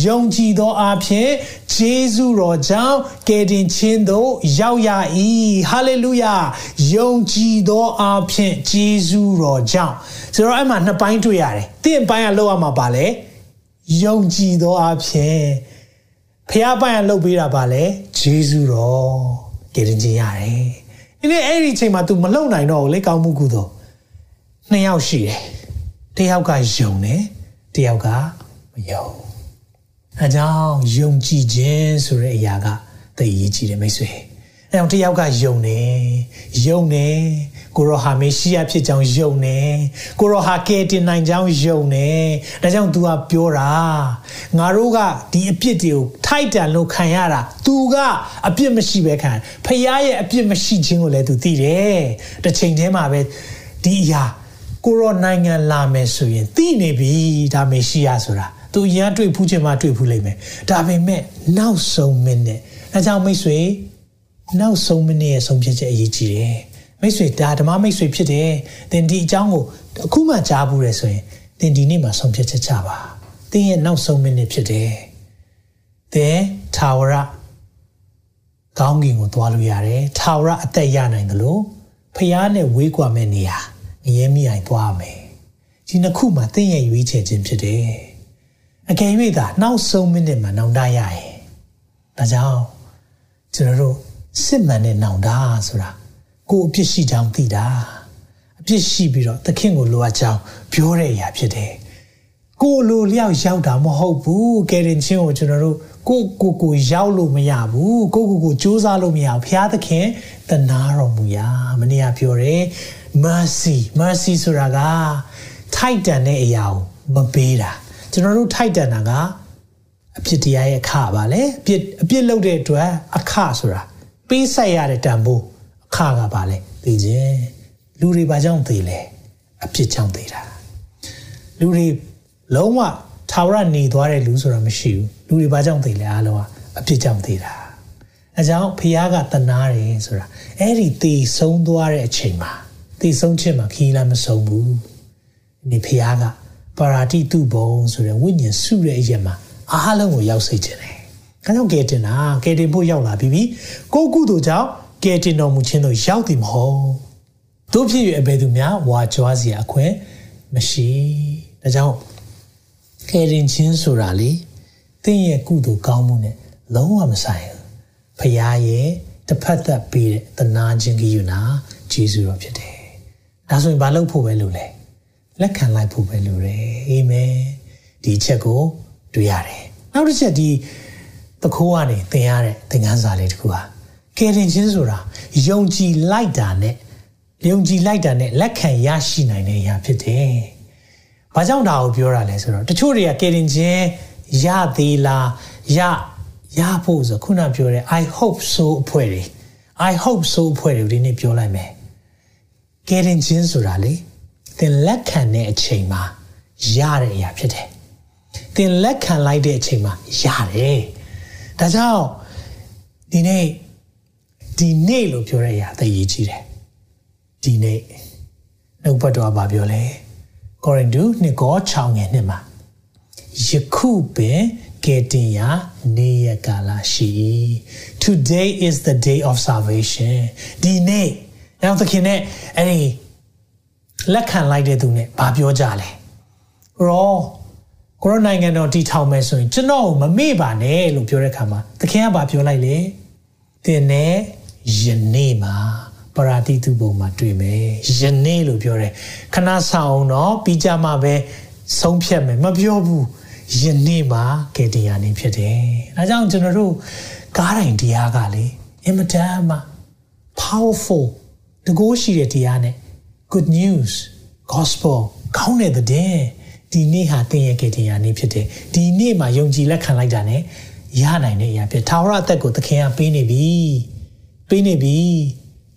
ယုံကြည်သောအဖြစ်ဂျေဇုတော်ကြောင့်ကယ်တင်ခြင်းသို့ရောက်ရ၏ဟာလေလုယာယုံကြည်သောအဖြစ်ဂျေဇုတော်ကြောင့်ဆိုတော့အဲ့မှာနှစ်ပိုင်းတွေ့ရတယ်တင့်ပိုင်းကလောက်ရမှာပါလေယုံကြည်သောအဖြစ်ဖះပိုင်းကလှုပ်ပေးတာပါလေဂျေဇုတော်ကယ်တင်ခြင်းရတယ်ဒီနေ့အဲ့ဒီအချိန်မှာ तू မလှုပ်နိုင်တော့ဘူးလေကောင်းမှုကုသိုလ်နှစ်ယောက်ရှိတယ် တယောက်ကယုံတယ်တယောက်ကမယုံအဲကြောင့်ယုံကြည်ခြင်းဆိုတဲ့အရာကသိရေးကြည့်တယ်မိတ်ဆွေအဲကြောင့်တယောက်ကယုံတယ်ယုံတယ်ကိုရောဟာမေရှိယဖြစ်ကြောင်းယုံတယ်ကိုရောဟာကဲတင်နိုင်ကြောင်းယုံတယ်ဒါကြောင့် तू ကပြောတာငါတို့ကဒီအပြစ်တွေကိုထိုက်တန်လို့ခံရတာ तू ကအပြစ်မရှိပဲခံဖခင်ရဲ့အပြစ်မရှိခြင်းကိုလည်း तू သိတယ်တစ်ချိန်တည်းမှာပဲဒီအရာ ကိုရောနိုင်ငံလာမယ်ဆိုရင်သိနေပြီဒါမေရှိယဆိုတာသူရန်တွေ့ဖူးချင်မှတွေ့ဖူးလိမ့်မယ်ဒါပေမဲ့နောက်ဆုံးမိနစ်အဲကြောင့်မိတ်ဆွေနောက်ဆုံးမိနစ်ရဲ့ဆုံးဖြတ်ချက်အရေးကြီးတယ်မိတ်ဆွေဒါဓမ္မမိတ်ဆွေဖြစ်တယ်သင်ဒီအကြောင်းကိုအခုမှကြားဘူးတယ်ဆိုရင်သင်ဒီနေ့မှဆုံးဖြတ်ချက်ချပါသင်ရဲ့နောက်ဆုံးမိနစ်ဖြစ်တယ်သင်ထာဝရကောင်းကင်ကိုသွားလို့ရတယ်ထာဝရအသက်ရနိုင်တယ်လို့ဖျားနဲ့ဝေးကွာမဲ့နေရာ ငရဲမိအိုင်သွားမယ်ဒီနှစ်ခုမှာတင့်ရဲ့ရွေးချယ်ခြင်းဖြစ်တယ်အကယ်၍သာနောက်ဆုံးမိနစ်မှာနောင်တရရင်ဒါကြောင့်ကျွန်တော်တို့စစ်မှန်တဲ့နောင်တဆိုတာကိုအပြစ်ရှိကြောင်းသိတာအပြစ်ရှိပြီးတော့သခင်ကိုလိုအပ်ကြောင်းပြောတဲ့အရာဖြစ်တယ်ကိုလိုလျောက်ရောက်တာမဟုတ်ဘူးကယ်တင်ခြင်းကိုကျွန်တော်တို့ ကိုကိုကိုရောက်လို့မရဘူးကိုကိုကိုစူးစမ်းလို့မရဘူးဘုရားသခင်တနာတော်မူရာမနေ့ကပြောတယ် mercy mercy ဆိုတာကထိုက်တန်တဲ့အရာကိုမပေးတာကျွန်တော်တို့ထိုက်တန်တာကအပြစ်တရားရဲ့အခပါလေအပြစ်အပြစ်လုပ်တဲ့အတွက်အခဆိုတာပေးဆက်ရတဲ့တန်ဖိုးအခကပါလေသိခြင်းလူတွေဘာကြောင့်သိလဲအပြစ်ကြောင့်သိတာလူတွေလုံးဝ ထာဝရနေသွားတဲ့လူဆိုတာမရှိဘူးလူတွေဘာကြောင့်သိလဲအားလုံးကအပြစ်ကြောင့်သိတာအဲကြောင့်ဖခင်ကတနာတယ်ဆိုတာအဲ့ဒီတည်ဆုံးသွားတဲ့အချိန်မှာတည်ဆုံးခြင်းမှာခီးလာမဆုံးဘူးဒီဖခင်ကပါရာတိတုဘုံဆိုတဲ့ဝိညာဉ်စုတဲ့အရက်မှာအားလုံးကိုရောက်စေခြင်းတယ်။အဲကြောင့်ကဲတင်တာကဲတင်ဖို့ရောက်လာပြီပြီ။ကိုကုသိုလ်ကြောင့်ကဲတင်တော်မူခြင်းတို့ရောက်သည်မဟုတ်။တို့ဖြစ်၍အဘယ်သူများဝါကြွားစရာအခွင့်မရှိ။ဒါကြောင့် ကဲတင်ခြင်းဆိုတာလေသင်ရဲ့ကုသိုလ်ကောင်းမှုနဲ့လုံးဝမဆိုင်ဘူး။ဖခင်ရဲ့တစ်ဖက်သက်ပေးတဲ့တနာခြင်းကြီးယူနာဂျေဇုတော်ဖြစ်တယ်။ဒါဆိုရင်ဘာလုပ်ဖို့ပဲလို့လဲ။လက်ခံလိုက်ဖို့ပဲလို့တယ်။အာမင်။ဒီချက်ကိုတွေ့ရတယ်။နောက်တစ်ချက်ဒီတခိုးကနေသင်ရတဲ့သင်ခန်းစာလေးတစ်ခုဟာကယ်တင်ခြင်းဆိုတာယုံကြည်လိုက်တာနဲ့ယုံကြည်လိုက်တာနဲ့လက်ခံရရှိနိုင်တဲ့အရာဖြစ်တယ်။ ဘာကြောင့်ဒါကိုပြောတာလဲဆိုတော့တချို့တွေကကယ်တင်ခြင်းရသေးလားရရဖို့ဆိုခုနပြောတဲ့ I hope so အဖွဲ့တွေ I hope so အဖွဲ့တွေဒီနေ့ပြောလိုက်မယ်။ကယ်တင်ခြင်းဆိုတာလေသင်လက်ခံတဲ့အချိန်မှာရတဲ့အရာဖြစ်တယ်။သင်လက်ခံလိုက်တဲ့အချိန်မှာရတယ်။ဒါကြောင့်ဒီနေ့ဒီနေ့လို့ပြောတဲ့အရာသိရေးကြည့်တယ်။ဒီနေ့နှုတ်ဘတ်တော်ဘာပြောလဲ။ ကောရိန္သုနှစ်ကော6ငယ်နှစ်မှာယခုပင်ကကယ်တင်ရာနေ့ရက်ကာလရှိ Today is the day of salvation ဒီနေ့နောက်သခင်နဲ့အဲ့ဒီလက်ခံလိုက်တဲ့သူနဲ့ဘာပြောကြလဲရောကိုရိုနိုင်ငံတော်တည်ထောင်မယ်ဆိုရင်ကျွန်တော်မမေ့ပါနဲ့လို့ပြောတဲ့အခါမှာသခင်ကဘာပြောလိုက်လဲသင်နဲ့ယနေ့မှာ ပရာတိတုပုံမှာတွေ့မယ်ယနေ့လို့ပြောတယ်ခဏဆောင်အောင်တော့ပြီးကြမှာပဲဆုံးဖြတ်မယ်မပြောဘူးယနေ့မှာကယ်တင်ရနေဖြစ်တယ်အဲကြောင့်ကျွန်တော်တို့ကားတိုင်းတရားကလေအင်မတန်မှ powerful တကိုးရှိတဲ့တရားနဲ့ good news gospel ကောင်းတဲ့တဲ့ဒီနေ့ဟာသင်ရဲ့ကယ်တင်ရာနေ့ဖြစ်တယ်ဒီနေ့မှာယုံကြည်လက်ခံလိုက်တာ ਨੇ ရနိုင်တဲ့အရာဖြစ်ထာဝရအသက်ကိုသခင်ကပေးနေပြီပေးနေပြီ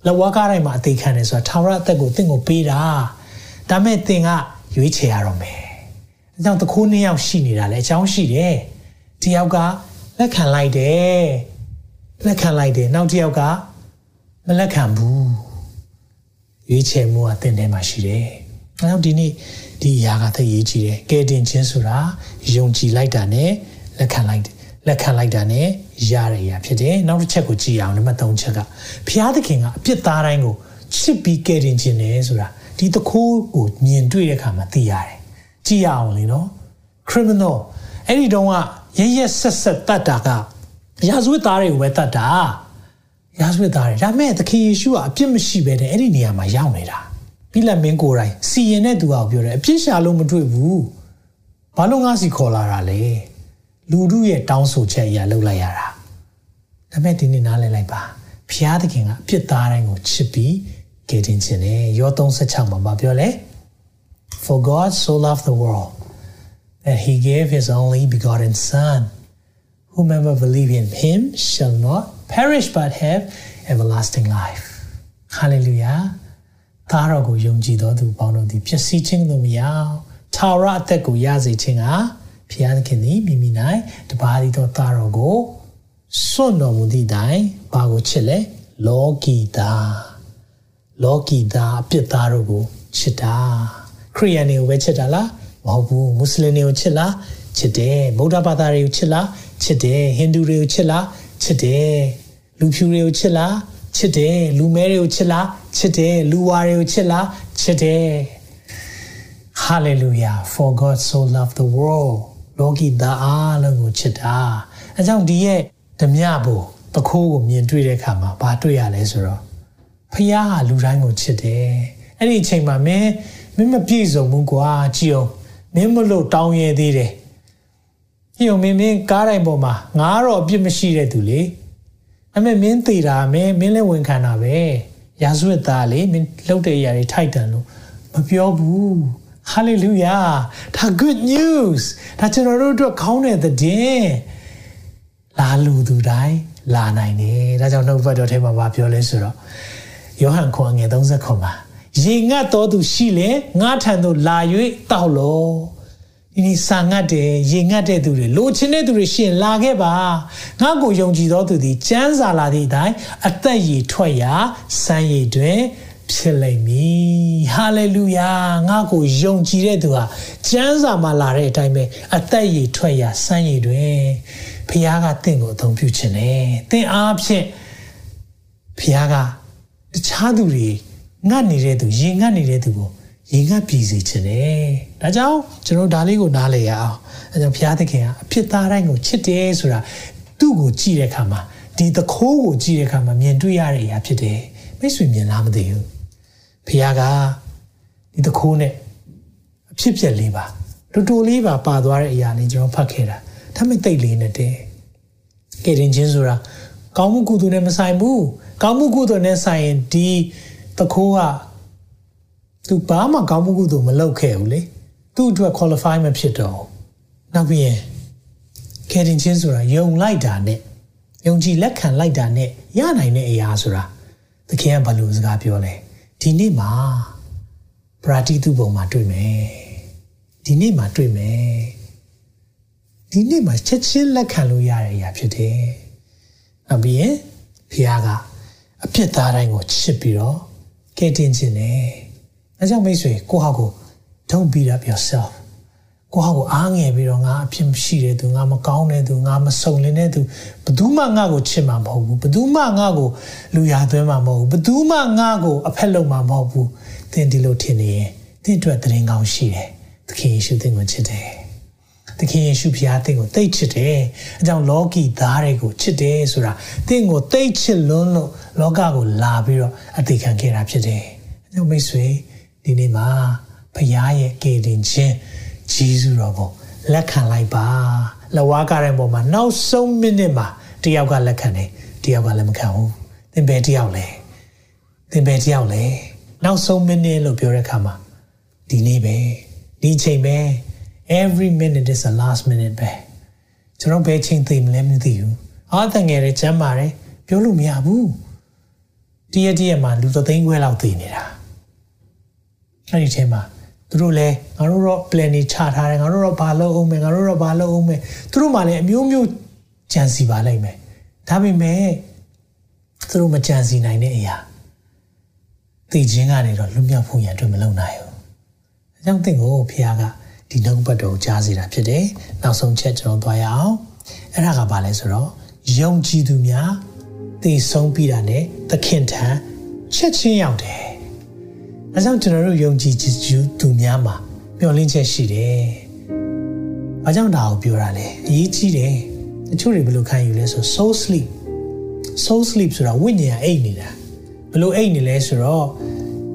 လဝါကားတိုင်းမှာအသေးခံတယ်ဆိုတာထာဝရအသက်ကိုသင်ကိုပေးတာဒါမဲ့သင်ကရွေးချယ်ရတော့မယ်အဲကြောင့်တခိုးနှစ်ယောက်ရှိနေတာလေအကြောင်းရှိတယ်တယောက်ကလက်ခံလိုက်တယ်လက်ခံလိုက်တယ်နောက်တစ်ယောက်ကမလက်ခံဘူးရွေးချယ်မှုကသင်ထဲမှာရှိတယ်အဲကြောင့်ဒီနေ့ဒီအရာကသိရေးကြည့်တယ်ကဲတင်ခြင်းဆိုတာယုံကြည်လိုက်တာနဲ့လက်ခံလိုက်တယ် လက်ခံလိုက်တာနဲ့ရရရဖြစ်တယ်နောက်တစ်ချက်ကိုကြည့်အောင်နံပါတ်3ချက်ကဘုရားသခင်ကအပြစ်သားတိုင်းကိုချစ်ပြီးကယ်တင်ခြင်းနဲ့ဆိုတာဒီတခိုးကိုမြင်တွေ့တဲ့အခါမှာသိရတယ်ကြည့်ရအောင်လေနော် criminal အဲ့ဒီတုန်းကရရဆက်ဆက်တတ်တာကရာဇဝတ်သားတွေကိုပဲတတ်တာရာဇဝတ်သားတွေဒါမဲ့သခင်ယေရှုကအပြစ်မရှိဘဲနဲ့အဲ့ဒီနေရာမှာရောက်နေတာပြီးလက်မင်းကိုယ်တိုင်စီရင်တဲ့သူကပြောတယ်အပြစ်ရှာလို့မတွေ့ဘူးဘာလို့ငါစီခေါ်လာတာလဲ လူတို့ရဲ့တောင်းဆိုချက်အရာလုပ်လိုက်ရတာဒါပေမဲ့ဒီနေ့နားလည်လိုက်ပါဖျားသခင်ကအပြစ်သားတိုင်းကိုချစ်ပြီးကယ်တင်ခြင်းနဲ့ယော36မှာပြောလဲ For God so loved the world that he gave his only begotten son whomever believe in him shall not perish but have everlasting life hallelujah သားတော်ကိုယုံကြည်သောသူပေါင်းတို့သည်ပျက်စီးခြင်းသို့မရောက်ထာဝရအသက်ကိုရစေခြင်းက ဖျားသခင်သည်မိမိ၌တပါးသည်သောသားတော်ကိုစွန့်တော်မူသည့်တိုင်ဘာကိုချစ်လဲလောကီသားလောကီသားအပြစ်သားတို့ကိုချစ်တာခရိယန်တွေကိုပဲချစ်တာလားမဟုတ်ဘူးမွတ်စလင်တွေကိုချစ်လားချစ်တယ်ဗုဒ္ဓဘာသာတွေကိုချစ်လားချစ်တယ်ဟိန္ဒူတွေကိုချစ်လားချစ်တယ်လူဖြူတွေကိုချစ်လားချစ်တယ်လူမဲတွေကိုချစ်လားချစ်တယ်လူဝါတွေကိုချစ်လားချစ်တယ် Hallelujah for God so loved the world လောကီသားအားလုံးကိုချစ်တာအဲကြောင့်ဒီရဲ့ဓမြဖို့တခိုးကိုမြင်တွေ့တဲ့အခါမှာဘာတွေ့ရလဲဆိုတော့ဖခင်ဟာလူတိုင်းကိုချစ်တယ်အဲ့ဒီအချိန်မှာမင်းမင်းမပြည့်စုံဘူးကွာကြည်အောင်မင်းမလို့တောင်းရသေးတယ်ကြည်အောင်မင်းမင်းကားတိုင်းပေါ်မှာငါတော့အပြစ်မရှိတဲ့သူလေအမေမင်းသေးတာမင်းမင်းလည်းဝန်ခံတာပဲရာဇဝတ်သားလေမင်းလှုပ်တဲ့အရာတွေထိုက်တန်လို့မပြောဘူး hallelujah ဒါ good news ဒါကျွန်တော်တို့အတွက်ခေါင်းတဲ့သတင်းလာလူသူတိုင်းလာနိုင်တယ်ဒါကြောင့်နှုတ်ဘတ်တော်ထဲမှာဗာပြောလဲဆိုတော့ယောဟန်ခွန်ငယ်30ခွန်မှာရေငတ်တော်သူရှိလေငါထံသို့လာ၍တောက်လို့ဒီနေ့စာငတ်တယ်ရေငတ်တဲ့သူတွေလိုချင်တဲ့သူတွေရှင်လာခဲ့ပါငါကိုယုံကြည်သောသူသည်စံစာလာသည့်အတိုင်းအသက်ရည်ထွက်ရာစံရည်တွင် ဖြစ်လိမ့်မည်ဟာလေလုယာငါကိုယုံကြည်တဲ့သူဟာစံစာမှာလာတဲ့အတိုင်းပဲအသက်ရည်ထွက်ရာစံရည်တွင်ဖခင်ကတင့်ကိုအသုံးပြုခြင်းနဲ့တင့်အားဖြင့်ဖခင်ကတခြားသူတွေငတ်နေတဲ့သူရင်ငတ်နေတဲ့သူကိုရင်ငတ်ပြည်စေခြင်းနဲ့ဒါကြောင့်ကျွန်တော်ဒါလေးကိုနားလည်ရအောင်အဲကြောင့်ဘုရားသခင်ကအဖြစ်သားတိုင်းကိုချစ်တယ်ဆိုတာသူ့ကိုကြည့်တဲ့အခါမှာဒီသခိုးကိုကြည့်တဲ့အခါမှာမြင်တွေ့ရတဲ့အရာဖြစ်တယ်မိတ်ဆွေမြင်လားမသိဘူး ဘုရားကဒီသခိုးနဲ့အဖြစ်ပြက်လေးပါတူတူလေးပါပါသွားတဲ့အရာလေးကျွန်တော်ဖတ်ခဲ့တာဒါမဲ့တိတ်လေးနဲ့တဲ့ကဲတင်ချင်းဆိုတာကောင်းမှုကုသိုလ်နဲ့မဆိုင်ဘူးကောင်းမှုကုသိုလ်နဲ့ဆိုင်ရင်ဒီတခိုးကသူဘာမှကောင်းမှုကုသိုလ်မလုပ်ခဲ့ဘူးလေသူ့အတွက် qualify မဖြစ်တော့နောက်ပြီးရင်ကယ်တင်ခြင်းဆိုတာယုံလိုက်တာနဲ့ယုံကြည်လက်ခံလိုက်တာနဲ့ရနိုင်တဲ့အရာဆိုတာသခင်ကဘလို့စကားပြောလဲ ဒီနေ့မှာပရာတိတုပုံမှာတွေ့မယ်ဒီနေ့မှာတွေ့မယ်ဒီနေ့မှာချက်ချင်းလက်ခံလို့ရတဲ့အရာဖြစ်တယ်နောက်ပြီးရင်ဖခင်ကအပြစ်သားတိုင်းကိုချစ်ပြီးတော့ကယ်တင်ခြင်းနဲ့အဲကြောင့်မိတ်ဆွေကိုဟာကို don't beat up yourself ကိုဟာကိုအားငယ်ပြီးတော့ငါအဖြစ်မရှိတဲ့သူငါမကောင်းတဲ့သူငါမစုံလင်တဲ့သူဘယ်သူမှငါ့ကိုချစ်မှာမဟုတ်ဘူးဘယ်သူမှငါ့ကိုလူရသွင်းမှာမဟုတ်ဘူးဘယ်သူမှငါ့ကိုအဖက်လုပ်မှာမဟုတ်ဘူးသင်ဒီလိုထင်နေရင်သင်အတွက်တရင်ကောင်းရှိတယ်သခင်ယေရှုသင်ကိုချစ်တယ်သခင်ယေရှုဖခင်သင်ကိုသိချစ်တယ်အကြောင်းလောကီသားတွေကိုချစ်တယ်ဆိုတာသင်ကိုသိချစ်လွန်းလို့လောကကိုလာပြီးတော့အသေးခံခဲ့တာဖြစ်တယ်အကြောင်းမိတ်ဆွေဒီနေ့မှာဖခင်ရဲ့ကယ်တင်ခြင်း ဂျေဇုတော်ကိုလက်ခံလိုက်ပါလဝါကားတဲ့ပုံမှာနောက်ဆုံးမိနစ်မှာတယောက်ကလက်ခံတယ်တယောက်ကလည်းမခံဘူးသင်ပဲတယောက်လဲသင်ပဲတယောက်လဲနောက်ဆုံးမိနစ်လို့ပြောတဲ့အခါမှာဒီနေ့ပဲဒီချိန်ပဲ every minute is the last minute ပဲကျွန်တော်ဘယ်ချိန်သိမလဲမသိဘူးအားတငယ်တဲ့ကျမ်းပါတယ်ပြောလို့မရဘူးတရက်တရက်မှာလူသသိန်းခွဲလောက်သိနေတာအဲ့ဒီချိန်မှာ သူတို့လည်းငါတို့တော့ plan နေချထားတယ်ငါတို့တော့ဘာလုပ်အောင်မယ်ငါတို့တော့ဘာလုပ်အောင်မယ်သူတို့မှလည်းအမျိုးမျိုးကြံစီပါလိမ့်မယ်ဒါပေမဲ့သူတို့မကြံစီနိုင်တဲ့အရာသိခြင်းကနေတော့လွတ်မြောက်ဖို့ရန်အတွက်မလုပ်နိုင်ဘူးအဲကြောင့်သင်ကိုဖခင်ကဒီနှုတ်ပတ်တော်ကြားစေတာဖြစ်တယ်နောက်ဆုံးချက်ကျွန်တော်သွားရအောင်အဲ့ဒါကဘာလဲဆိုတော့ယုံကြည်သူများသိဆုံးပြီးတာနဲ့သခင်ထံချက်ချင်းရောက်တယ် အဲကြောင့်ကျွန်တော်တို့ယုံကြည်သူများမှာမျှော်လင့်ချက်ရှိတယ်။ဘာကြောင့်ဒါကိုပြောတာလဲ။အရေးကြီးတယ်။တချို့တွေဘယ်လိုခံယူလဲဆို soul sleep soul sleep ဆိုတာဝိညာဉ်အိတ်နေတာ။ဘယ်လိုအိတ်နေလဲဆိုတော့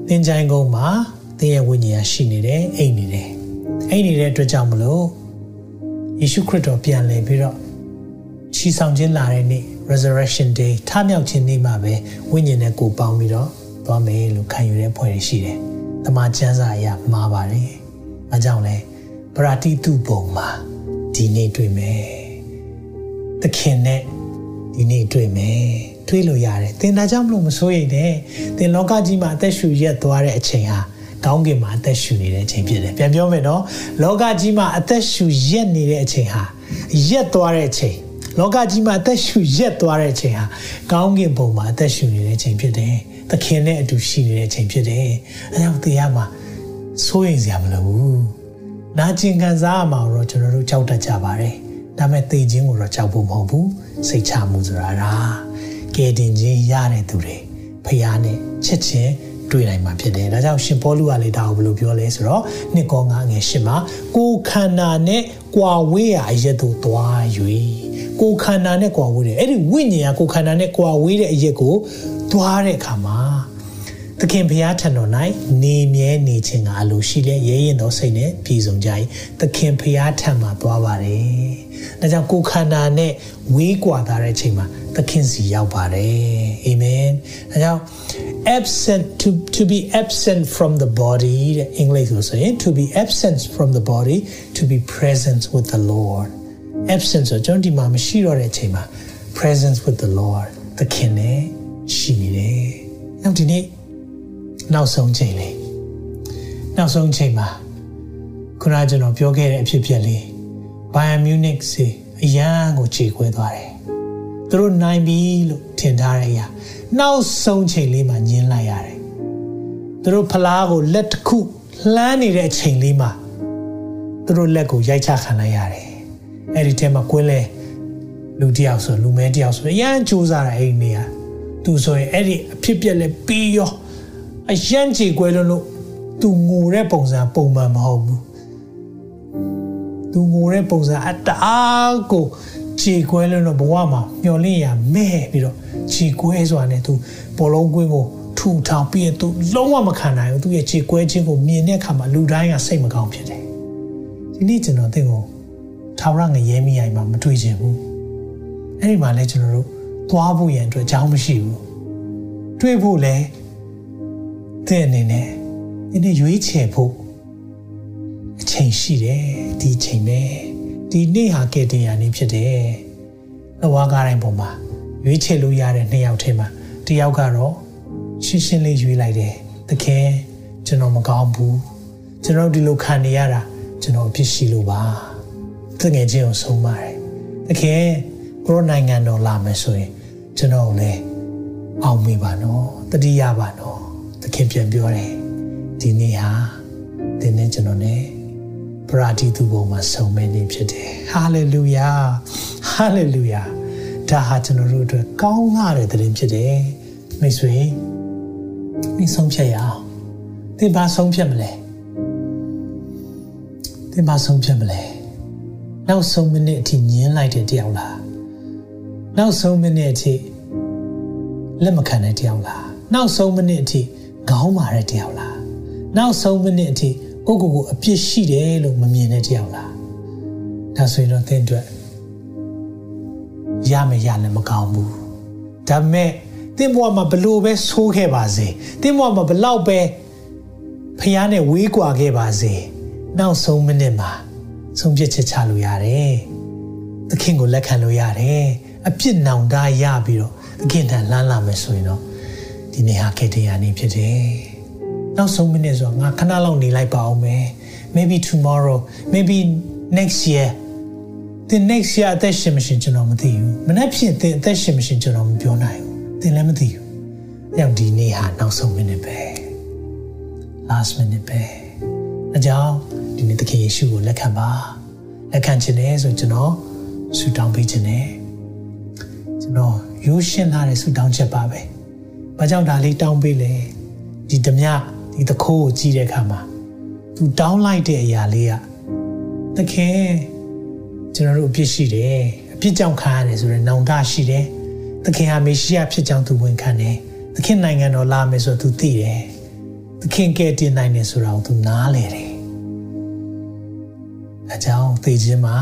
သင်္ချိုင်းကုန်းမှာသင်ရဲ့ဝိညာဉ်ရှိနေတယ်အိတ်နေတယ်။အိတ်နေတဲ့အတွက်ကြောင့်မလို့ယေရှုခရစ်တော်ပြန်လည်ပြီးတော့ချီဆောင်ခြင်းလာတဲ့နေ့ resurrection day ထမြောက်ခြင်းနေ့မှာပဲဝိညာဉ်နဲ့ကိုပေါင်းပြီးတော့ သွားမယ်လို့ခံယူတဲ့ဖွဲ့ရရှိတယ်။တမန်ကျမ်းစာအရမှားပါတယ်။အဲကြောင့်လဲပရာတိတုပုံမှာဒီနေ့တွေ့မယ်။သခင်နဲ့ဒီနေ့တွေ့မယ်။တွေ့လို့ရတယ်။သင်ဒါကြောင့်မလို့မစိုးရိမ်နဲ့။သင်လောကကြီးမှာအသက်ရှူရက်သွားတဲ့အချိန်ဟာကောင်းကင်မှာအသက်ရှူနေတဲ့အချိန်ဖြစ်တယ်။ပြန်ပြောမယ်နော်။လောကကြီးမှာအသက်ရှူရက်နေတဲ့အချိန်ဟာရက်သွားတဲ့အချိန် လောကကြီးမှာအသက်ရှူရက်သွားတဲ့အချိန်ဟာကောင်းကင်ဘုံမှာအသက်ရှူနေတဲ့အချိန်ဖြစ်တယ်။သခင်နဲ့အတူရှိနေတဲ့အချိန်ဖြစ်တယ်။အဲကြောင့်တရားမှာစိုးရိမ်စရာမလိုဘူး။နာကျင်ခံစားရမှာတော့ကျွန်တော်တို့ကြောက်တတ်ကြပါတယ်။ဒါပေမဲ့သိခြင်းကိုတော့ကြောက်ဖို့မဟုတ်ဘူး။စိတ်ချမှုဆိုတာဒါကဲတင်ခြင်းရတဲ့သူတွေဖခင်နဲ့ချက်ချင်းတွေ့နိုင်မှာဖြစ်တယ်။ဒါကြောင့်ရှင်ပေါလုကလေဒါကိုဘယ်လိုပြောလဲဆိုတော့နှစ်ကောငါငယ်ရှင်းမှာကိုခန္ဓာနဲ့ကွာဝေးရာအရက်တို့သွား၍ ကိုခန္ဓာနဲ့ကွာဝေးတယ်။အဲ့ဒီဝိညာဉ်ကကိုခန္ဓာနဲ့ကွာဝေးတဲ့အရက်ကိုသွားတဲ့အခါမှာသခင်ဘုရားထံတော်၌နေမြဲနေခြင်းကအလိုရှိတဲ့ရဲရင်သောစိတ်နဲ့ပြည်စုံကြ၏သခင်ဘုရားထံမှာသွားပါတယ်။ဒါကြောင့်ကိုယ်ခန္ဓာနဲ့ဝေးကွာတာတဲ့အချိန်မှာသခင်စီရောက်ပါတယ်။အာမင်။ဒါကြောင့် absent to to be absent from the body တဲ့အင်္ဂလိပ်လိုဆိုရင် to be absent from the body to be present with the Lord absent ဆိုကျွန်တော်ဒီမှာမရှိတော့တဲ့အချိန်မှာ presence with the Lord သခင်နဲ့ရှိနေတယ်။နောက်ဒီနေ့နောက်ဆုံးချိန်လေးနောက်ဆုံးချိန်မှာခုနကျွန်တော်ပြောခဲ့တဲ့အဖြစ်အပျက်လေး Bayern Munich စီအရန်ကိုခြေခွဲသွားတယ်။သူတို့နိုင်ပြီလို့ထင်ထားတဲ့အရာနောက်ဆုံးချိန်လေးမှာညင်းလိုက်ရတယ်။သူတို့ဖလားကိုလက်တစ်ခုလှမ်းနေတဲ့အချိန်လေးမှာသူတို့လက်ကိုရိုက်ချခံလိုက်ရတယ်။ အဲ့ဒီထဲမှာကွင်းလဲလူတယောက်ဆိုလူမဲတယောက်ဆိုအရန်စူးစားတာအဲ့ဒီနေရာသူဆိုရင်အဲ့ဒီအဖြစ်ပြက်လဲပြီးရောအရန်ကြေကွဲလို့လို့သူငိုတဲ့ပုံစံပုံမှန်မဟုတ်ဘူးသူငိုတဲ့ပုံစံအတအားကိုခြေကွဲလို့တော့ဘဝမှာမျောလင့်ရမဲ့ပြီးတော့ခြေကွဲဆိုတာနဲ့သူဘောလုံးကွင်းကိုထူထောင်ပြီးသူလုံးဝမခံနိုင်ဘူးသူရဲ့ခြေကွဲခြင်းကိုမြင်တဲ့အခါမှာလူတိုင်းကစိတ်မကောင်းဖြစ်တယ်ဒီနေ့ကျွန်တော်သင်ကို ထာဝရငရဲမိအိမ်မှာမတွေ့ချင်ဘူးအဲ့ဒီမှာလဲကျွန်တော်တို့သွားဖို့ရန်အတွက်အကြောင်းမရှိဘူးတွေ့ဖို့လဲတဲ့အနေနဲ့ဒီနေ့ရွေးချယ်ဖို့အချိန်ရှိတယ်ဒီချိန်ပဲဒီနေ့ဟာကဲတင်ရနေဖြစ်တယ်လဝါကားတိုင်းပုံမှာရွေးချယ်လို့ရတဲ့နှစ်ယောက်ထဲမှာတယောက်ကတော့ရှင်းရှင်းလေးရွေးလိုက်တယ်တခင်ကျွန်တော်မကောင်းဘူးကျွန်တော်ဒီလိုခံနေရတာကျွန်တော်အဖြစ်ရှိလို့ပါ တငယ်ချင်းကိုဆုံးပါတယ်တခင်ကိုရိုနိုင်ငံတော်လာမယ်ဆိုရင်ကျွန်တော်လည်းအောင်မိပါနော်တတိယပါနော်သခင်ပြန်ပြောတယ်ဒီနေ့ဟာဒီနေ့ကျွန်တော် ਨੇ ရာတီသူပုံမှာဆုံးမဲ့နေဖြစ်တယ်ဟာလေလုယာဟာလေလုယာဒါဟာကျွန်တော်တို့အတွက်ကောင်းလာတဲ့သတင်းဖြစ်တယ်မိတ်ဆွေဒီဆုံးဖြတ်ရအောင်သင်ဘာဆုံးဖြတ်မလဲသင်ဘာဆုံးဖြတ်မလဲ နောက်ဆုံးမိနစ်အထိညင်းလိုက်တဲ့တယောက်လားနောက်ဆုံးမိနစ်အထိလက်မခံတဲ့တယောက်လားနောက်ဆုံးမိနစ်အထိခေါင်းမာတဲ့တယောက်လားနောက်ဆုံးမိနစ်အထိကိုကိုကိုအပြစ်ရှိတယ်လို့မမြင်တဲ့တယောက်လားဒါဆိုရင်တော့သင်အတွက်ရမရလည်းမကောင်းဘူးဒါပေမဲ့သင်ဘဝမှာဘလို့ပဲဆိုးခဲ့ပါစေသင်ဘဝမှာဘလောက်ပဲဖះနဲ့ဝေးကွာခဲ့ပါစေနောက်ဆုံးမိနစ်မှာ ဆုံးဖြတ်ချက်ချလို့ရတယ်သခင်ကိုလက်ခံလို့ရတယ်အပြစ်နောင်တရပြီးတော့သခင်ထံလှမ်းလာမယ်ဆိုရင်တော့ဒီနေ့ဟာခေတ္တရာနေ့ဖြစ်တယ်နောက်ဆုံးမိနစ်ဆိုတော့ငါခဏလောက်နေလိုက်ပါအောင်မယ် maybe tomorrow maybe next year သင် next year အသက်ရှင်မရှင်ကျွန်တော်မသိဘူးမနေ့ဖြစ်သင်အသက်ရှင်မရှင်ကျွန်တော်မပြောနိုင်ဘူးသင်လည်းမသိဘူး။အဲ့ဒီနေ့ဟာနောက်ဆုံးမိနစ်ပဲ last minute ပဲအကြောင်း ဒီနေ့သခင်ယေရှုကိုလက်ခံပါလက်ခံခြင်းနဲ့ဆိုကျွန်တော်ဆုတောင်းပေးခြင်းနဲ့ကျွန်တော်ရိုးရှင်းလာတဲ့ဆုတောင်းချက်ပါပဲ။ဘာကြောင့်ဒါလေးတောင်းပေးလဲဒီဓမြဒီသခိုးကိုကြည့်တဲ့အခါမှာသူတောင်းလိုက်တဲ့အရာလေးကသခင်ကျွန်တော်တို့အပြစ်ရှိတယ်အပြစ်ကြောင့်ခံရတယ်ဆိုရင်နောင်တရှိတယ်သခင်ဟာမေရှိယဖြစ်ကြောင်းသူဝန်ခံတယ်သခင်နိုင်ငံတော်လာမယ်ဆိုတော့သူသိတယ်သခင်ကဲတင်နိုင်တယ်ဆိုတာကိုသူနားလေတယ် အကြောင်းသိခြင်းမှာ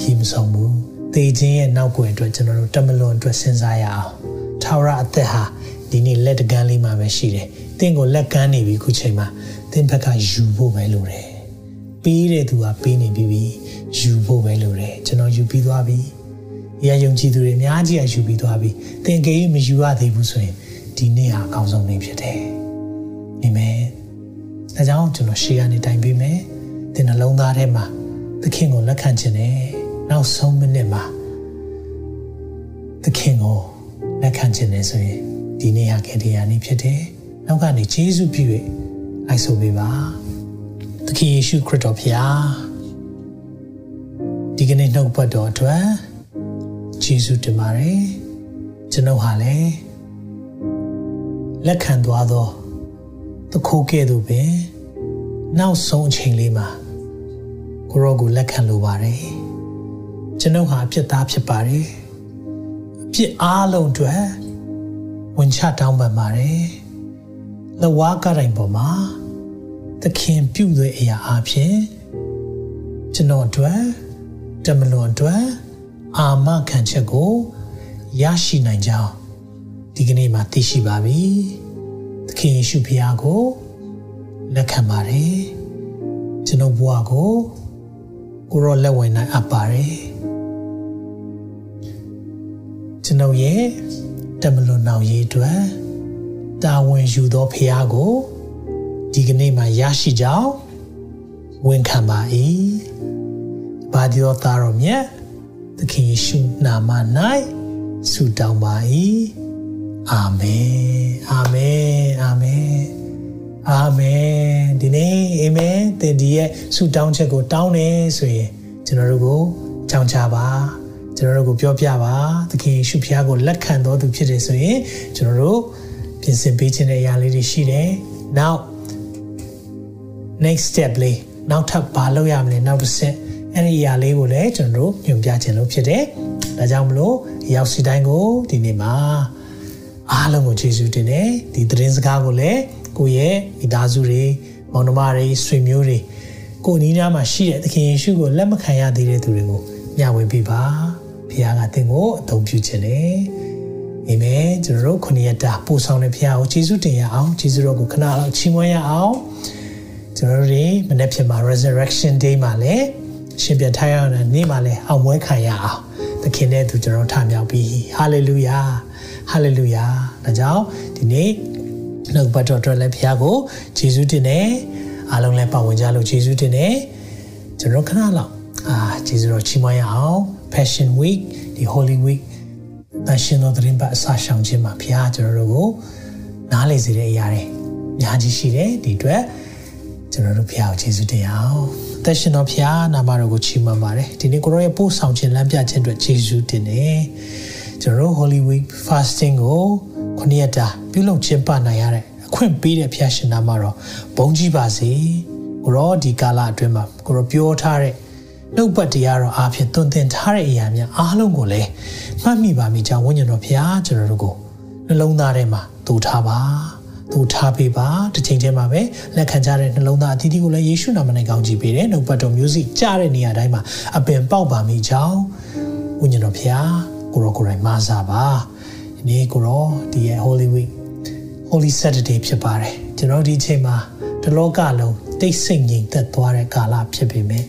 ခီးမဆုံးဘူးသိခြင်းရဲ့နောက်ွယ်အတွက်ကျွန်တော်တို့တမလွန်အတွက်စဉ်းစားရအောင်ထာဝရအသက်ဟာဒီနေ့လက်တကမ်းလေးမှာပဲရှိတယ်။တင့်ကိုလက်ကမ်းနေပြီခုချိန်မှာတင့်ဘက်ကယူဖို့ပဲလိုတယ်။ပေးတဲ့သူကပေးနေပြီပြီယူဖို့ပဲလိုတယ်။ကျွန်တော်ယူပြီးသွားပြီ။ရယုံကြည်သူတွေအများကြီးအယူပြီးသွားပြီ။တင့်ကေမယူရသေးဘူးဆိုရင်ဒီနေ့ဟာအကောင်းဆုံးနေ့ဖြစ်တယ်။အာမင်။ဒါကြောင့်ကျွန်တော်ရှေ့ကနေတိုင်ပေးမယ်။တင်နှလုံးသားထဲမှာ သခင်ကိုလက်ခံခြင်းနဲ့နောက်ဆုံးမိနစ်မှာသခင်ကိုလက်ခံခြင်းနဲ့ဆိုရင်ဒီနေ့ဟာခေတ္တရာနေ့ဖြစ်တယ်။နောက်ကနေယေရှုပြု၍လိုက်ဆိုပေးပါ။သခင်ယေရှုခရစ်တော်ဖျားဒီကနေ့နှုတ်ပတ်တော်အတွက်ယေရှုတင်ပါတယ်။ကျွန်ုပ်ဟာလည်းလက်ခံသွားသောသခိုးကဲ့သို့ပင်နောက်ဆုံးအချိန်လေးမှာ ကိုရောကိုလက်ခံလိုပါတယ်။ကျွန်ုပ်ဟာအပြစ်သားဖြစ်ပါတယ်။အပြစ်အားလုံးအတွက်ဝင်ချတောင်းပန်ပါတယ်။လဝါကတိုင်ပေါ်မှာသခင်ပြုတဲ့အရာအဖြစ်ကျွန်တော်အတွက်တမလွန်အတွက်အာမခံချက်ကိုရရှိနိုင်ကြောင်းဒီကနေ့မှာသိရှိပါပြီ။သခင်ယေရှုဖခင်ကိုလက်ခံပါတယ်။ကျွန်တော်ဘဝကို ကိုရောလက်ဝင်နိုင်အပ်ပါတယ်။ကျွန်တော်ရဲ့တမလွန်နောက်ရေးအတွက်တာဝန်ယူသောဖခင်ကိုဒီကနေ့မှာရရှိကြောင်းဝန်ခံပါ၏။ဘာဒီတော်သားတော်မြတ်သခင်ယေရှုနာမ၌ဆုတောင်းပါ၏။အာမင်။အာမင်။အာမင်။ အာမင်ဒီနေ့အာမင်သင်ဒီရဲ့ဆုတောင်းချက်ကိုတောင်းနေဆိုရင်ကျွန်တော်တို့ကိုကြောင်းချပါကျွန်တော်တို့ကိုပြောပြပါသခင်ယေရှုဖခင်ကိုလက်ခံတော်သူဖြစ်တယ်ဆိုရင်ကျွန်တော်တို့ပြင်ဆင်ပေးခြင်းတဲ့အရာလေးတွေရှိတယ်။ Now next step လေးနောက်ထပ်ဘာလုပ်ရမလဲနောက်တစ်ဆင့်အဲ့ဒီအရာလေးကိုလည်းကျွန်တော်တို့ညွှန်ပြခြင်းလို့ဖြစ်တယ်။ဒါကြောင့်မလို့ရောက်စီတိုင်းကိုဒီနေ့မှာအားလုံးကိုကျေးဇူးတင်တယ်။ဒီသတင်းစကားကိုလည်း ကိုယ့်ရဲ့မိသားစုတွေမောင်နှမတွေဆွေမျိုးတွေကိုယ်နီးနားမှာရှိတဲ့သခင်ယေရှုကိုလက်မခံရသေးတဲ့သူတွေကိုညှဝေပေးပါဖခင်ကသင်ကိုအသုံးပြုခြင်းနဲ့အာမင်ကျွန်တော်တို့ခုနှစ်ရက်တာပို့ဆောင်တဲ့ဖခင်ကိုယေရှုတင်ရအောင်ယေရှုတော်ကိုခဏလောက်ချီးမွမ်းရအောင်ကျွန်တော်တို့ဒီမနေ့ဖြစ်မှာ resurrection day မှာလည်းရှင်ပြန်ထိုင်ရတဲ့နေ့မှာလည်းအောင်ပွဲခံရအောင်သခင်နဲ့သူကျွန်တော်ထမြောက်ပြီး hallelujah hallelujah ဒါကြောင့်ဒီနေ့ နှုတ်ပတ်တော်အတွက်လည်းဖခင်ကိုယေရှုတင်တယ်အားလုံးလည်းပါဝင်ကြလို့ယေရှုတင်တယ်ကျွန်တော်ခဏလောက်အာယေရှုတော်ချီးမွမ်းရအောင် Passion Week ဒီ Holy Week တန်ရှင်သောသတင်းပတ်အစာရှောင်ခြင်းမှာဘုရားကျွန်တော်တို့ကိုနားလေစေတဲ့အရာတွေအများကြီးရှိတယ်ဒီအတွက်ကျွန်ကျွန်တော်တို့ဖခင်ကိုယေရှုတင်အောင်သက်ရှင်တော်ဖခင်နာမတော်ကိုချီးမွမ်းပါတယ်ဒီနေ့ကိုရောရဲ့ပို့ဆောင်ခြင်းလမ်းပြခြင်းအတွက်ယေရှုတင်တယ်ကျွန်တော်တို့ Holy Week fasting ကို ခုနှစ်ရက်တာပြုလုပ်ခြင်းပနိုင်ရတဲ့အခွင့်ပေးတဲ့ဖခင်ရှင်နာမတော်ဘုန်းကြီးပါစေကိုရောဒီကာလအတွင်းမှာကိုရောပြောထားတဲ့နှုတ်ပတ်တရားတော်အားဖြင့်သွန်သင်ထားတဲ့အရာများအားလုံးကိုလည်းမှတ်မိပါမိကြောင်းဝိညာဉ်တော်ဖခင်ကျွန်တော်တို့ကိုနှလုံးသားထဲမှာတူထားပါသူထားပေးပါတစ်ချိန်တည်းမှာပဲလက်ခံကြတဲ့နှလုံးသားအသီးသီးကိုလည်းယေရှုနာမနဲ့ကောင်းချီးပေးတယ်နှုတ်ပတ်တော်မျိုးစိကြားတဲ့နေရာတိုင်းမှာအပင်ပေါက်ပါမိကြောင်းဝိညာဉ်တော်ဖျားကိုရောကိုယ်တိုင်မဆာပါဒီ နေ့ကိုရောဒီရဲ့ Holy Week Holy Saturday ဖြစ်ပါတယ်ကျွန်တော်ဒီအချိန်မှာတလောကလုံးတိတ်ဆိတ်ငြိမ်သက်သွားတဲ့ကာလဖြစ်ပေမဲ့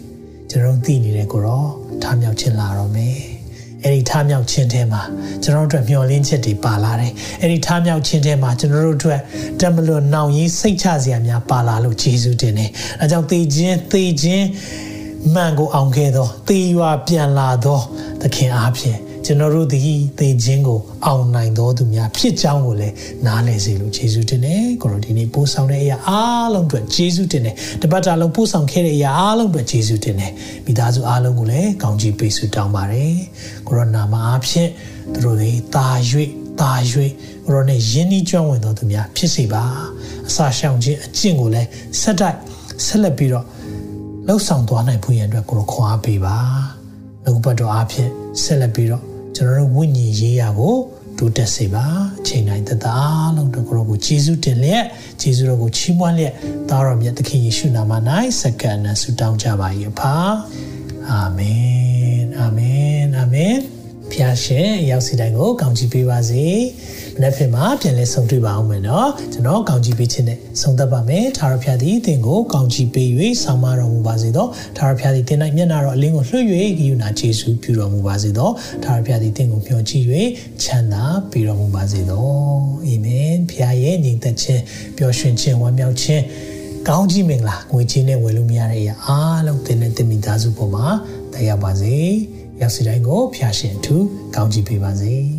ကျွန်တော်သိနေတဲ့ကိုရောထားမြောက်ခြင်းလာတော့မယ်အဲ့ဒီထားမြောက်ခြင်းထဲမှာကျွန်တော်တို့အတွက်မျှော်လင့်ချက်တွေပါလာတယ်အဲ့ဒီထားမြောက်ခြင်းထဲမှာကျွန်တော်တို့အတွက်တမလွန်နောင်ရင်းစိတ်ချစရာများပါလာလို့ယေရှုတင်တယ်အဲကြောင့်သေခြင်းသေခြင်းမှန်ကိုအောင်ခဲ့သောသေရွာပြန်လာသောသခင်အားဖြင့် ကျွန်တော်တို့သည်သေခြင်းကိုအောင်နိုင်တော်သူများဖြစ်ကြောင်းကိုလည်းနားလည်စေလို့ယေရှုတင်တယ်ကိုရိုဒီနေ့ပို့ဆောင်တဲ့အရာအားလုံးအတွက်ယေရှုတင်တယ်တပတ်တာလုံးပို့ဆောင်ခဲ့တဲ့အရာအားလုံးအတွက်ယေရှုတင်တယ်မိသားစုအားလုံးကိုလည်းကောင်းချီးပေးဆုတောင်းပါတယ်ကိုရိုနာမှာအဖြစ်သူတို့တွေတာ၍တာ၍ကိုရိုနဲ့ယင်းဤကျွမ်းဝင်တော်သူများဖြစ်စေပါအစာရှောင်ခြင်းအကျင့်ကိုလည်းဆက်တိုက်ဆက်လက်ပြီးတော့လှုပ်ဆောင်သွားနိုင်ဖို့ရန်အတွက်ကိုရိုခွန်အားပေးပါနှုတ်ပတ်တော်အားဖြင့်ဆက်လက်ပြီးတော့ ကျွန်တော်တို့ဝိညာဉ်ရေးရာကိုတိုးတက်စေပါအချိန်တိုင်းတသားလုံးတို့ကိုကိုယေရှုတင်လျက်ယေရှုတော်ကိုချီးမွမ်းလျက်သားတော်မြတ်သခင်ယေရှုနာမ၌စက္ကန့်နဲ့ဆုတောင်းကြပါ၏အဖာအာမင်အာမင်အာမင်ဖျားရှင်ရောက်စီတိုင်းကိုကောင်းချီးပေးပါစေ မနေ့ဖြစ်မှာပြန်လဲဆုံတွေ့ပါအောင်မယ်နော်ကျွန်တော်ကောင်းချီးပေးခြင်းနဲ့ဆုံသက်ပါမယ်သာရဖျားသည်သင်ကိုကောင်းချီးပေး၍ဆောင်မတော်မူပါစေသောသာရဖျားသည်သင်၌မျက်နာတော်အလင်းကိုလွှတ်၍ဂိယူနာယေရှုပြုတော်မူပါစေသောသာရဖျားသည်သင်ကိုမျှော်ကြည့်၍ချမ်းသာပေးတော်မူပါစေသောအာမင်ဖျားရဲ့ညီသက်ခြင်းပျော်ရွှင်ခြင်းဝမ်းမြောက်ခြင်းကောင်းကြီးမင်္ဂလာငွေချင်းနဲ့ဝယ်လို့မရတဲ့အရာအားလုံးသင်နဲ့တင်မိသားစုပေါ်မှာတရားပါစေရောက်စီတိုင်းကိုဖျားရှင်အထူးကောင်းချီးပေးပါစေ